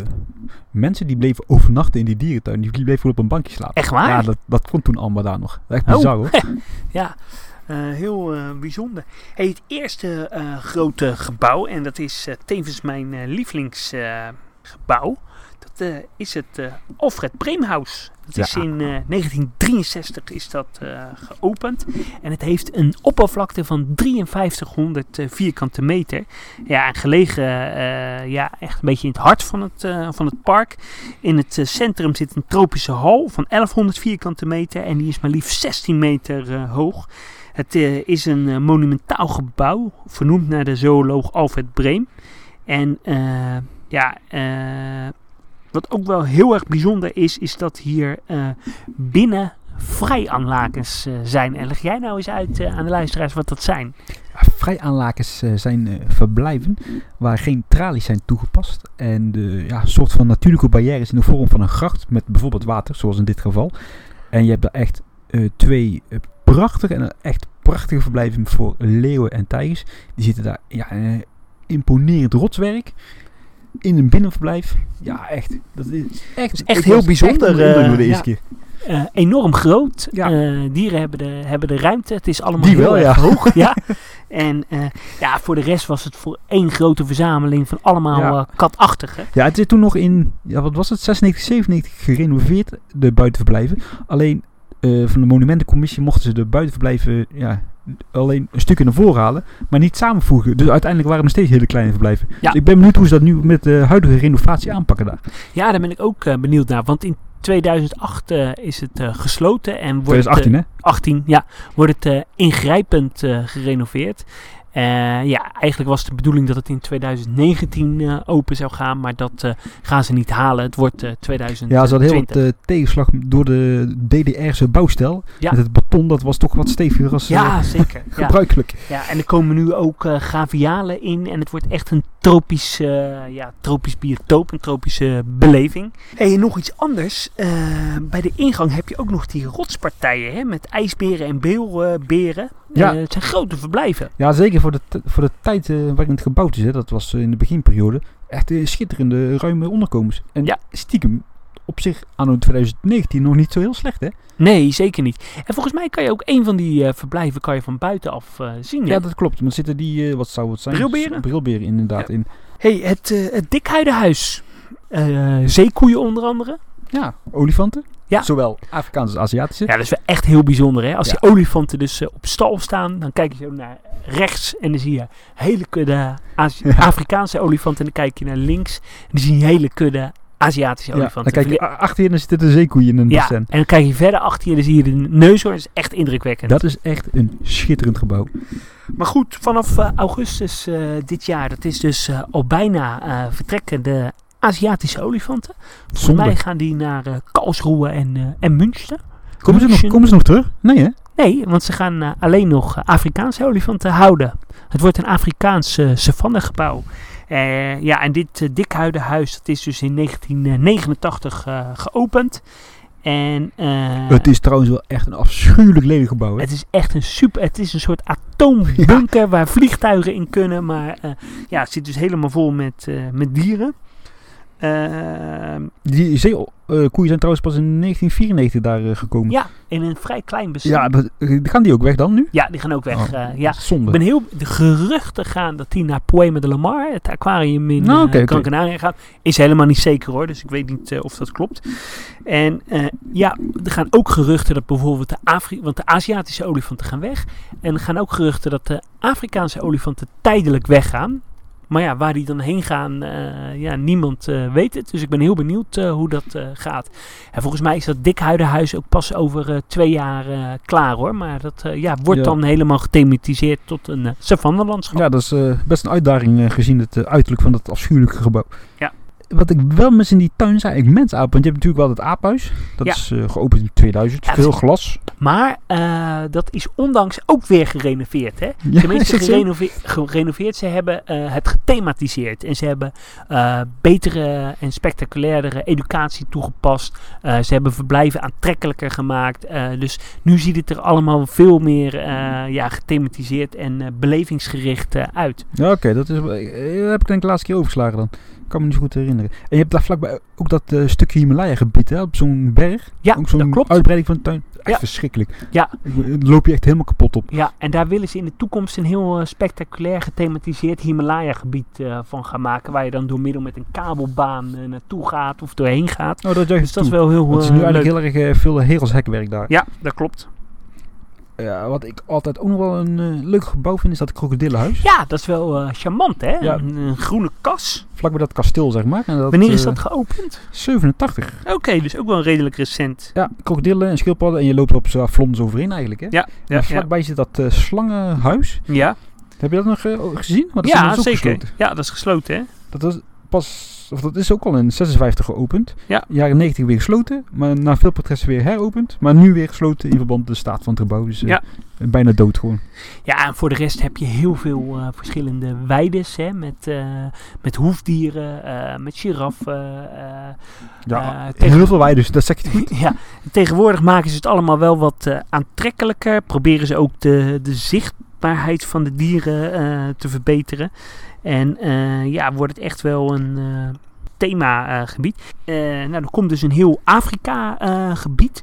[SPEAKER 2] mensen die bleven overnachten in die dierentuin. Die bleven gewoon op een bankje slapen.
[SPEAKER 1] Echt waar?
[SPEAKER 2] Ja, dat, dat kon toen allemaal daar nog. Echt
[SPEAKER 1] Oh.
[SPEAKER 2] bizar hoor.
[SPEAKER 1] Ja, eh, heel eh, bijzonder. Hey, het eerste grote gebouw, en dat is tevens mijn lievelingsgebouw, eh, is het eh, Alfred Breemhuis. Dat is in eh, 1963 is dat eh, geopend. En het heeft een oppervlakte van 5300 eh, vierkante meter. Ja, en gelegen eh, ja, echt een beetje in het hart van het, eh, van het park. In het eh, centrum zit een tropische hal van 1100 vierkante meter. En die is maar liefst 16 meter eh, hoog. Het eh, is een eh, monumentaal gebouw, vernoemd naar de zooloog Alfred Breem. En eh, ja, eh, wat ook wel heel erg bijzonder is, is dat hier eh, binnen vrijaanlakens eh, zijn. En leg jij nou eens uit eh, aan de luisteraars wat dat zijn?
[SPEAKER 2] Vrijaanlakens eh, zijn verblijven waar geen tralies zijn toegepast. En de ja, soort van natuurlijke barrières in de vorm van een gracht met bijvoorbeeld water, zoals in dit geval. En je hebt daar echt twee prachtige en echt prachtige verblijven voor leeuwen en tijgers. Die zitten daar, ja, imponerend rotswerk. In een binnenverblijf. Ja, echt. Dat is echt,
[SPEAKER 1] is echt heel bijzonder,
[SPEAKER 2] de
[SPEAKER 1] eh,
[SPEAKER 2] de eerste
[SPEAKER 1] ja.
[SPEAKER 2] keer.
[SPEAKER 1] Eh, enorm groot.
[SPEAKER 2] Ja.
[SPEAKER 1] Eh, dieren hebben de, hebben de ruimte. Het is allemaal
[SPEAKER 2] Die
[SPEAKER 1] heel
[SPEAKER 2] wel,
[SPEAKER 1] erg
[SPEAKER 2] ja.
[SPEAKER 1] hoog. ja. En eh, ja, voor de rest was het voor één grote verzameling van allemaal
[SPEAKER 2] Ja.
[SPEAKER 1] eh, katachtige.
[SPEAKER 2] Ja, het is toen nog in, ja, wat was het, 96, 97 gerenoveerd, de buitenverblijven. Alleen eh, van de monumentencommissie mochten ze de buitenverblijven ja, alleen een stukje naar voren halen, maar niet samenvoegen. Dus uiteindelijk waren er nog steeds hele kleine verblijven.
[SPEAKER 1] Ja.
[SPEAKER 2] Dus ik ben benieuwd hoe ze dat nu met de huidige renovatie aanpakken daar.
[SPEAKER 1] Ja, daar ben ik ook eh, benieuwd naar. Want in 2008 eh, is het gesloten en wordt
[SPEAKER 2] 2018 hè?
[SPEAKER 1] eh, 18, ja, wordt het ingrijpend gerenoveerd. Eh, ja, eigenlijk was de bedoeling dat het in 2019 eh, open zou gaan, maar dat eh, gaan ze niet halen. Het wordt eh 2020.
[SPEAKER 2] Ja, ze hadden heel wat tegenslag door de DDR'se bouwstijl.
[SPEAKER 1] Ja.
[SPEAKER 2] Met het beton, dat was toch wat steviger als
[SPEAKER 1] ja, zeker. ja.
[SPEAKER 2] gebruikelijk.
[SPEAKER 1] Ja, en er komen nu ook gavialen in. En het wordt echt een tropisch, ja, tropisch biotoop, een tropische beleving. Hey, en nog iets anders. Bij de ingang heb je ook nog die rotspartijen hè, met ijsberen en beelberen.
[SPEAKER 2] Ja.
[SPEAKER 1] Eh, het zijn grote verblijven.
[SPEAKER 2] Ja, zeker voor de, voor de tijd eh, waarin het gebouwd is. Hè. Dat was eh, in de beginperiode. Echt schitterende, ruime onderkomens. En
[SPEAKER 1] Ja.
[SPEAKER 2] stiekem op zich anno 2019 nog niet zo heel slecht, hè?
[SPEAKER 1] Nee, zeker niet. En volgens mij kan je ook een van die eh, verblijven kan je van buitenaf eh, zien. hè?
[SPEAKER 2] Ja, dat klopt. Maar zitten die, wat zou het zijn?
[SPEAKER 1] Brilberen?
[SPEAKER 2] Brilberen inderdaad in.
[SPEAKER 1] Hey, het, het Dikhuidenhuis. Zeekoeien onder andere.
[SPEAKER 2] Ja, olifanten.
[SPEAKER 1] Ja.
[SPEAKER 2] Zowel Afrikaanse als Aziatische.
[SPEAKER 1] Ja, dat is wel echt heel bijzonder. Hè? Als
[SPEAKER 2] Ja.
[SPEAKER 1] die olifanten dus eh, op stal staan, dan kijk je zo naar rechts en dan zie je hele kudde Azi-
[SPEAKER 2] Ja.
[SPEAKER 1] Afrikaanse olifanten. En dan kijk je naar links en dan zie je hele kudde Aziatische
[SPEAKER 2] Ja, dan
[SPEAKER 1] olifanten.
[SPEAKER 2] kijk je achter je en dan zitten de zeekoeien in een
[SPEAKER 1] ja, en dan kijk je verder achter je en dan zie je de neushoorn. Dat is echt indrukwekkend.
[SPEAKER 2] Dat is echt een schitterend gebouw.
[SPEAKER 1] Maar goed, vanaf eh, augustus eh, dit jaar, dat is dus al bijna vertrekken de Aziatische olifanten. Volgens mij gaan die naar eh, Karlsruhe en, eh, en München.
[SPEAKER 2] Komen ze, nog,
[SPEAKER 1] München.
[SPEAKER 2] komen ze nog terug? Nee, hè?
[SPEAKER 1] Nee, want ze gaan eh, alleen nog Afrikaanse olifanten houden. Het wordt een Afrikaans uh, savannegebouw. Ja, en dit uh, dikhuidenhuis, dat is dus in 1989 uh, geopend. En, uh,
[SPEAKER 2] het is trouwens wel echt een afschuwelijk lelijk gebouw. Hè?
[SPEAKER 1] Het is echt een super. Het is een soort atoombunker ja. waar vliegtuigen in kunnen. Maar uh, ja, het zit dus helemaal vol met, uh, met dieren. Ehm,
[SPEAKER 2] Die zeekoeien zijn trouwens pas in 1994 daar uh, gekomen.
[SPEAKER 1] Ja, in een vrij klein bestaan.
[SPEAKER 2] Ja, dat, gaan die ook weg dan nu?
[SPEAKER 1] Ja, die gaan ook weg.
[SPEAKER 2] Oh,
[SPEAKER 1] ja.
[SPEAKER 2] Zonde.
[SPEAKER 1] Ik ben heel, de geruchten gaan dat die naar Poema de Lamar, het aquarium in
[SPEAKER 2] nou, okay,
[SPEAKER 1] uh, Gran Canaria gaat. Is helemaal niet zeker hoor, dus ik weet niet of dat klopt. En ja, er gaan ook geruchten dat bijvoorbeeld de Afri want de Aziatische olifanten gaan weg. En er gaan ook geruchten dat de Afrikaanse olifanten tijdelijk weggaan. Maar ja, waar die dan heen gaan, uh, ja, niemand uh, weet het. Dus ik ben heel benieuwd uh, hoe dat gaat. En volgens mij is dat dikhuidenhuis ook pas over twee jaar klaar hoor. Maar dat ja, wordt ja. dan helemaal gethematiseerd tot een uh, savannelandschap.
[SPEAKER 2] Ja, dat is best een uitdaging gezien het uiterlijk van dat afschuwelijke gebouw.
[SPEAKER 1] Ja.
[SPEAKER 2] Wat ik wel mis in die tuin is eigenlijk mensapen. Want je hebt natuurlijk wel het aaphuis. Dat
[SPEAKER 1] Ja.
[SPEAKER 2] is eh, geopend in 2000.
[SPEAKER 1] Ja,
[SPEAKER 2] Veel glas.
[SPEAKER 1] Maar eh, dat is ondanks ook weer gerenoveerd. Hè?
[SPEAKER 2] Ja,
[SPEAKER 1] Tenminste, gerenoveer- gerenoveerd. Ze hebben eh, het gethematiseerd. En ze hebben betere en spectaculairdere educatie toegepast. Ze hebben verblijven aantrekkelijker gemaakt. Dus nu ziet het er allemaal veel meer ja, gethematiseerd en belevingsgericht uit.
[SPEAKER 2] Ja, oké. dat is. heb ik denk ik de laatste keer overgeslagen dan. Ik kan me niet goed herinneren. En je hebt daar vlakbij ook dat eh, stukje Himalaya gebied, hè? Op zo'n berg.
[SPEAKER 1] Ja,
[SPEAKER 2] ook zo'n
[SPEAKER 1] dat klopt.
[SPEAKER 2] uitbreiding van de tuin. Echt
[SPEAKER 1] Ja.
[SPEAKER 2] verschrikkelijk.
[SPEAKER 1] Ja.
[SPEAKER 2] Loop je echt helemaal kapot op.
[SPEAKER 1] Ja, en daar willen ze in de toekomst een heel eh, spectaculair gethematiseerd Himalaya-gebied eh, van gaan maken. Waar je dan door middel met een kabelbaan naartoe gaat of doorheen gaat.
[SPEAKER 2] Oh, dat juist
[SPEAKER 1] Dus dat is wel heel
[SPEAKER 2] Want het is nu
[SPEAKER 1] leuk.
[SPEAKER 2] eigenlijk heel erg veel hegelshekwerk daar.
[SPEAKER 1] Ja, dat klopt.
[SPEAKER 2] Ja, wat ik altijd ook nog wel een eh, leuk gebouw vind, is dat krokodillenhuis.
[SPEAKER 1] Ja, dat is wel eh, charmant, hè?
[SPEAKER 2] Ja.
[SPEAKER 1] Een, een groene kas.
[SPEAKER 2] Vlakbij dat kasteel, zeg maar. En dat,
[SPEAKER 1] Wanneer is
[SPEAKER 2] eh,
[SPEAKER 1] dat geopend?
[SPEAKER 2] 87.
[SPEAKER 1] Oké, dus ook wel redelijk recent.
[SPEAKER 2] Ja, krokodillen en schildpadden. En je loopt op flons overheen eigenlijk, hè?
[SPEAKER 1] Ja,
[SPEAKER 2] En
[SPEAKER 1] ja,
[SPEAKER 2] vlakbij zit dat slangenhuis.
[SPEAKER 1] ja.
[SPEAKER 2] Heb je dat nog gezien? Want dat is
[SPEAKER 1] ja zeker.
[SPEAKER 2] gesloten.
[SPEAKER 1] Ja, dat is gesloten, hè?
[SPEAKER 2] Dat was pas, of dat is ook al in 56 geopend.
[SPEAKER 1] Ja.
[SPEAKER 2] Jaren 90 weer gesloten, maar na veel protesten weer heropend. Maar nu weer gesloten in verband met de staat van het gebouw. Dus eh,
[SPEAKER 1] Ja.
[SPEAKER 2] bijna dood gewoon.
[SPEAKER 1] Ja, en voor de rest heb je heel veel eh, verschillende weides, hè? Met, eh, met hoefdieren, eh, met giraffen. eh,
[SPEAKER 2] Ja,
[SPEAKER 1] Eh,
[SPEAKER 2] heel veel wij dus, dat zeg je het goed.
[SPEAKER 1] ja, tegenwoordig maken ze het allemaal wel wat eh, aantrekkelijker. Proberen ze ook de, de van de dieren eh, te verbeteren. En eh, ja, wordt het echt wel een eh, themagebied. Nou, er komt dus een heel Afrika-gebied.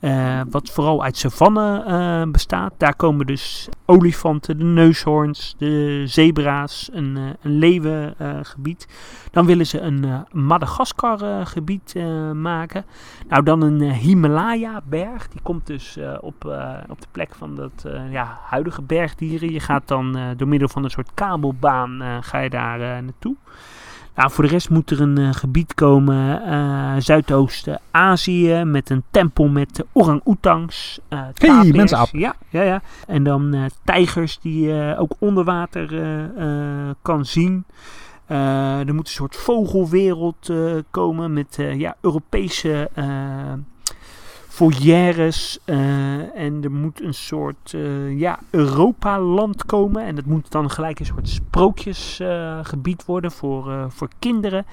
[SPEAKER 1] Eh, wat vooral uit savanne eh, bestaat. Daar komen dus olifanten, de neushoorns, de zebra's, een, eh, een leeuwengebied. Dan willen ze een Madagaskar-gebied eh, maken. Nou, dan een Himalaya-berg. Die komt dus op, op de plek van dat ja, huidige bergdieren. Je gaat dan door middel van een soort kabelbaan ga je daar naartoe. Nou, voor de rest moet er een eh, gebied komen, eh Zuidoost-Azië, met een tempel met orang-oetangs. eh, tapirs.
[SPEAKER 2] mensaap.
[SPEAKER 1] Ja, ja, ja. En dan tijgers die je ook onder water kan zien. Er moet een soort vogelwereld komen met ja, Europese eh foyeres. eh, en er moet een soort eh, ja, Europa-land komen. En dat moet dan gelijk een soort sprookjesgebied worden voor, eh, voor kinderen.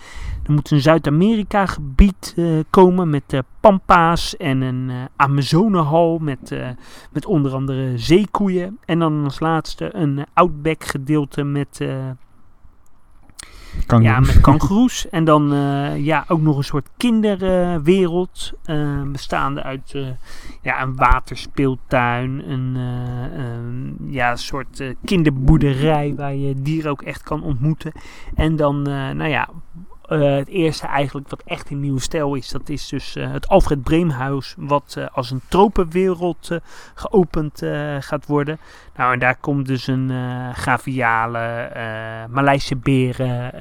[SPEAKER 1] Er moet een Zuid-Amerika-gebied eh, komen met eh, pampa's en een eh Amazonehal met, eh, met onder andere zeekoeien. En dan als laatste een Outback-gedeelte met... ja, met kangoeroes. En dan eh, ja, ook nog een soort kinderwereld. eh, bestaande uit eh, ja, een waterspeeltuin. Een, een ja, soort kinderboerderij waar je dieren ook echt kan ontmoeten. En dan, nou ja, eh, het eerste eigenlijk wat echt een nieuwe stijl is. Dat is dus eh, het Alfred Breemhuis. Wat eh, als een tropenwereld geopend gaat worden. Nou, en daar komt dus een gaviale, Maleise beren.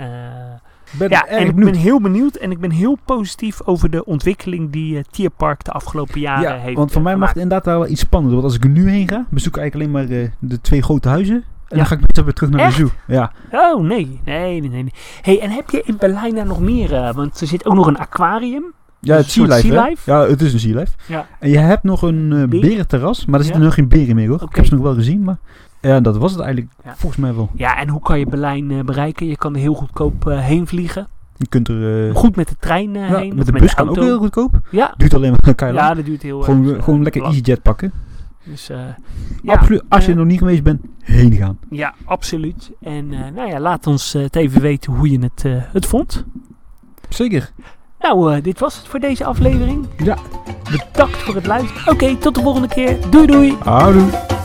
[SPEAKER 2] ben
[SPEAKER 1] ja, en ik
[SPEAKER 2] benieuwd.
[SPEAKER 1] ben heel benieuwd en ik ben heel positief over de ontwikkeling die eh Tierpark de afgelopen jaren
[SPEAKER 2] Ja,
[SPEAKER 1] heeft
[SPEAKER 2] want voor mij mag het inderdaad wel iets spannender. Want als ik er nu heen ga, bezoek ik eigenlijk alleen maar de twee grote huizen. En
[SPEAKER 1] Ja.
[SPEAKER 2] dan ga ik meteen weer terug naar
[SPEAKER 1] Echt?
[SPEAKER 2] de zoo. Ja.
[SPEAKER 1] Oh, nee. Nee, nee, nee. hey, en heb je in Berlijn daar nog meer? eh, want er zit ook nog een aquarium.
[SPEAKER 2] Ja, het Sea Life,
[SPEAKER 1] sea
[SPEAKER 2] hè?
[SPEAKER 1] life?
[SPEAKER 2] Ja, het is een Sea Life.
[SPEAKER 1] Ja.
[SPEAKER 2] En je hebt nog een eh berenterras, maar er zitten
[SPEAKER 1] Ja.
[SPEAKER 2] nog geen beren meer hoor. Ik
[SPEAKER 1] Oké.
[SPEAKER 2] heb ze nog wel gezien, maar ja, dat was het eigenlijk
[SPEAKER 1] Ja.
[SPEAKER 2] volgens mij wel.
[SPEAKER 1] Ja, en hoe kan je Berlijn eh, bereiken? Je kan er heel goedkoop heen vliegen.
[SPEAKER 2] Je kunt er...
[SPEAKER 1] Goed met de trein
[SPEAKER 2] ja,
[SPEAKER 1] heen.
[SPEAKER 2] met
[SPEAKER 1] of
[SPEAKER 2] de bus kan ook heel goedkoop.
[SPEAKER 1] Ja,
[SPEAKER 2] Duurt alleen maar keihard.
[SPEAKER 1] ja, dat duurt heel
[SPEAKER 2] gewoon, gewoon lekker. EasyJet pakken.
[SPEAKER 1] Dus, eh, ja,
[SPEAKER 2] Absoluut, als je
[SPEAKER 1] eh,
[SPEAKER 2] er nog niet geweest bent, heen gaan.
[SPEAKER 1] Ja, absoluut. En eh, nou ja, laat ons het even weten hoe je het, het vond.
[SPEAKER 2] Zeker.
[SPEAKER 1] Nou, dit was het voor deze aflevering.
[SPEAKER 2] Ja.
[SPEAKER 1] Bedankt voor het luisteren. Oké, tot de volgende keer. Doei doei.
[SPEAKER 2] Houdoe.